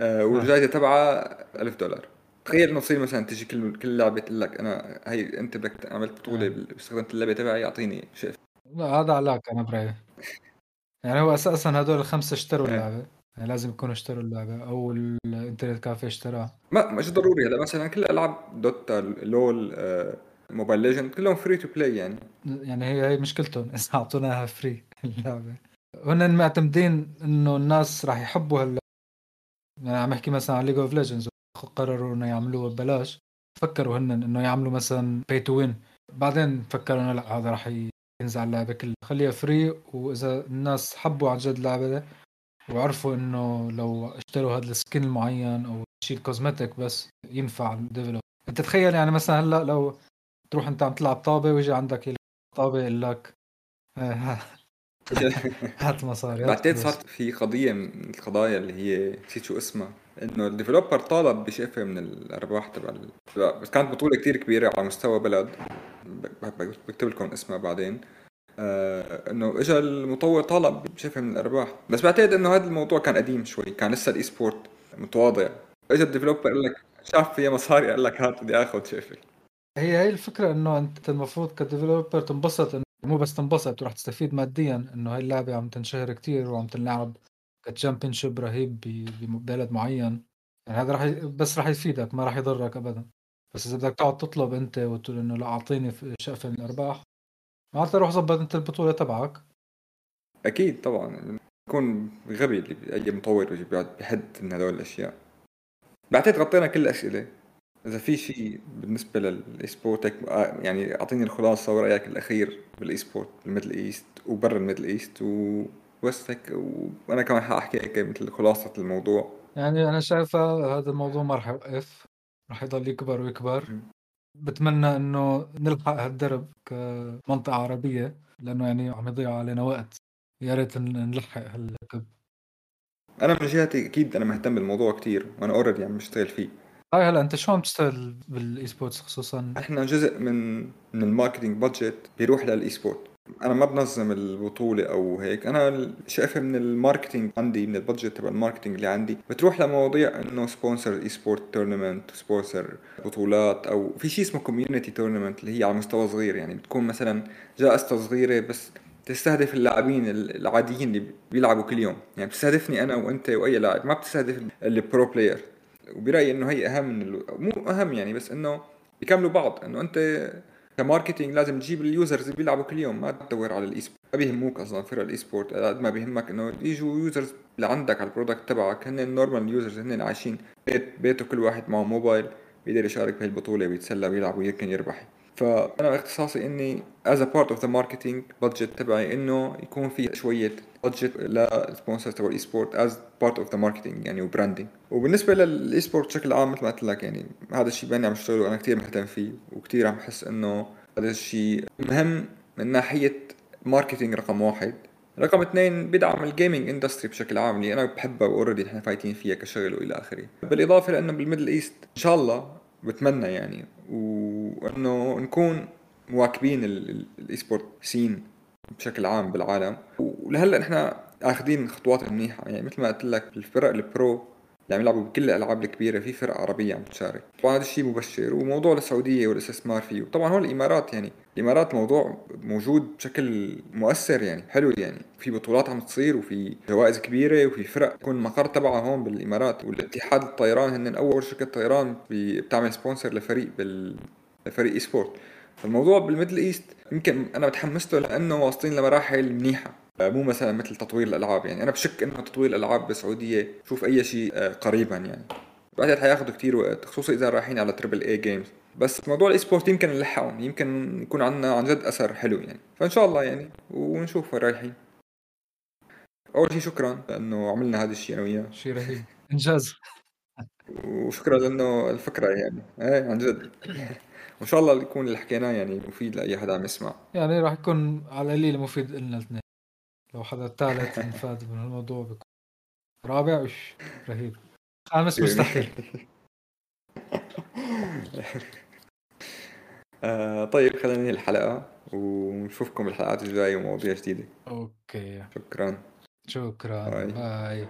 S1: آه والجائزة تبعها ألف دولار. تخيل إنه تصير مثلا تجي كل كل لعبة تقول لك أنا هي أنت بدك عملت بطولة باستخدمت اللعبة تبعي اعطيني شيء.
S2: لا هذا علاك أنا برأيي. يعني هو أساسا هدول الخمسة اشتروا اللعبة. يعني لازم يكونوا اشتروا اللعبة أو ال internet café اشتراها
S1: ما مش ضروري. هلا مثلا كل ألعاب Dota LoL آه، Mobile Legend كلهم free to play يعني.
S2: يعني هي هي مشكلتهم إذا اعطونا اياها free اللعبة. هن معتمدين إنه الناس راح يحبوا هلا يعني عم أحكي مثلا على League of Legends قرروا إنه يعملوه ببلاش. فكروا هن إنه يعملوا مثلا pay to win بعدين فكروا إنه لا هذا راح ينزع اللعبة كلها. خليها free وإذا الناس حبوا عن جد اللعبة وعرفوا إنه لو اشتروا هذا ال skin المعين أو شيء cosmetic بس ينفع ال develop. أنت تخيل يعني مثلا هلأ لو تروح أنت عم تلعب طابة ويجي عندك طابة يقول لك آه، [LAUGHS] هات مصاري
S1: بعدين صارت في قضية من القضايا اللي هي نسيت شو اسمها إنه ال developer طالب بشيء من الأرباح تبع بس كانت بطولة كتير كبيرة على مستوى بلد بكتب لكم اسمها بعدين. آه إنه اجى المطور طالب بشيء من الأرباح. بس بعتقد إنه هذا الموضوع كان قديم شوي كان لسه ال esport متواضع. اجى ال developer قال لك شاف فيها مصاري قال لك هات بدي آخذ شايف في
S2: هي هي الفكرة إنه أنت المفروض ك developer تنبسط إنه مو بس تنبسط تروح تستفيد ماديا. إنه هاي اللعبة عم تنشهر كتير وعم تنلعب ك championship رهيب ببلد معين. يعني هذا راح ي... بس راح يفيدك ما راح يضرك ابدا. بس إذا بدك تقعد تطلب أنت وتقول إنه لا أعطيني شقفة من الأرباح معناتها روح ظبط انت البطولة تبعك.
S1: أكيد طبعا. يكون غبي اللي اي مطور بيقعد بحد من هدول الأشياء. بعتقد غطينا كل الأسئلة. إذا في شيء بالنسبة لل esport يعني أعطيني الخلاصة ورأيك الأخير بال esport بال Middle East وبرا ال Middle East وبس هيك وأنا كمان حأحكي هيك مثل خلاصة الموضوع.
S2: يعني أنا شايفه هذا الموضوع ما راح يوقف راح يضل يكبر ويكبر. بتمنى إنه نلحق هالدرب كمنطقة عربية لأنه يعني عم يضيع علينا وقت. يا ريت نلحق هالركب
S1: أنا من جهتي أكيد أنا مهتم بالموضوع كتير وأنا already عم بشتغل فيه.
S2: هاي هلأ أنت شو عم تشتغل بال esports خصوصا؟
S1: إحنا جزء من من ال marketing budget بيروح لل esport أنا ما بنظم البطولة أو هيك. أنا شايفه من ال marketing عندي من ال budget تبع ال marketing اللي عندي بتروح لمواضيع إنه sponsor esport tournament sponsor بطولات أو في شيء اسمه community tournament اللي هي على مستوى صغير. يعني بتكون مثلا جائزة صغيرة بس تستهدف اللاعبين العاديين اللي بيلعبوا كل يوم. يعني بتستهدفني أنا وأنت وأي لاعب ما بتستهدف ال pro player وبرأيي إنه هي أهم من. مو أهم يعني بس إنه بيكملوا بعض. إنه أنت ك marketing لازم تجيب ال users اللي بيلعبوا كل يوم ما تدور على ال esport ما بيهموك أصلا فرق ال esport قد ما بيهمك إنه يجوا users لعندك على ال product تبعك هن ال normal users هن عايشين بيت بيته كل واحد معه موبايل بيقدر يشارك بهالبطولة بيتسلى بيلعب ويمكن يربح. فأنا إختصاصي إني as part of the marketing budget تبعي إنه يكون في شوية budget لل sponsors تبع ال e-sport as part of the marketing يعني و branding وبالنسبة لل e-sport بشكل عام مثل ما قلت لك يعني هذا الشيء باني عم اشتغله وأنا كثير مهتم فيه وكثير عم بحس إنه هذا الشيء مهم من ناحية marketing رقم واحد. رقم اثنين بدعم ال gaming industry بشكل عام اللي أنا بحبها و already نحن فايتين فيها كشغل وإلى آخره. بالإضافة لأنه بال Middle East إن شاء الله بتمنى يعني. وإنه نكون مواكبين ال e-sport scene بشكل عام بالعالم. ولهلأ نحن آخذين خطوات منيحة. يعني مثل ما قلت لك الفرق ال pro اللي عم يلعبوا بكل الألعاب الكبيرة في فرق عربية عم تشارك. طبعا هذا الشيء مبشر وموضوع السعودية والاستثمار فيه. طبعا هون الإمارات يعني الإمارات موضوع موجود بشكل مؤثر يعني حلو يعني. في بطولات عم تصير وفي جوائز كبيرة وفي فرق يكون المقر تبعها هون بالإمارات. والاتحاد الطيران هن أول شركة طيران بتعمل sponsor لفريق بال لفريق e-sport فالموضوع بال Middle East يمكن أنا متحمس له لأنه واصلين لمراحل منيحة. مو مثلا مثل تطوير الألعاب يعني. أنا بشك إنه تطوير الألعاب بالسعودية شوف أي شيء آه، قريبا يعني. بعتقد حياخذوا كثير وقت خصوصا إذا رايحين على triple A games بس موضوع ال e-sport يمكن نلحقهم يمكن يكون عندنا عن جد أثر حلو يعني. فإن شاء الله يعني ونشوف وين رايحين. أول شيء شكرا لأنه عملنا هذا الشيء أنا وياه.
S2: شيء رهيب. إنجاز.
S1: وشكرا لأنه الفكرة يعني. إيه عن جد. وإن شاء الله يكون اللي حكيناه يعني مفيد لأي حدا عم يسمع.
S2: يعني راح يكون على القليل مفيد لنا الاثنين. لو حدا ثالث انفاد من الموضوع بيكون رابع وش؟ رهيب. خامس مستحيل. [LAUGHS]
S1: آه طيب خلينا ننهي الحلقة ونشوفكم بالحلقات الجاية ومواضيع جديدة.
S2: أوكي.
S1: شكرا.
S2: شكرا. باي, باي.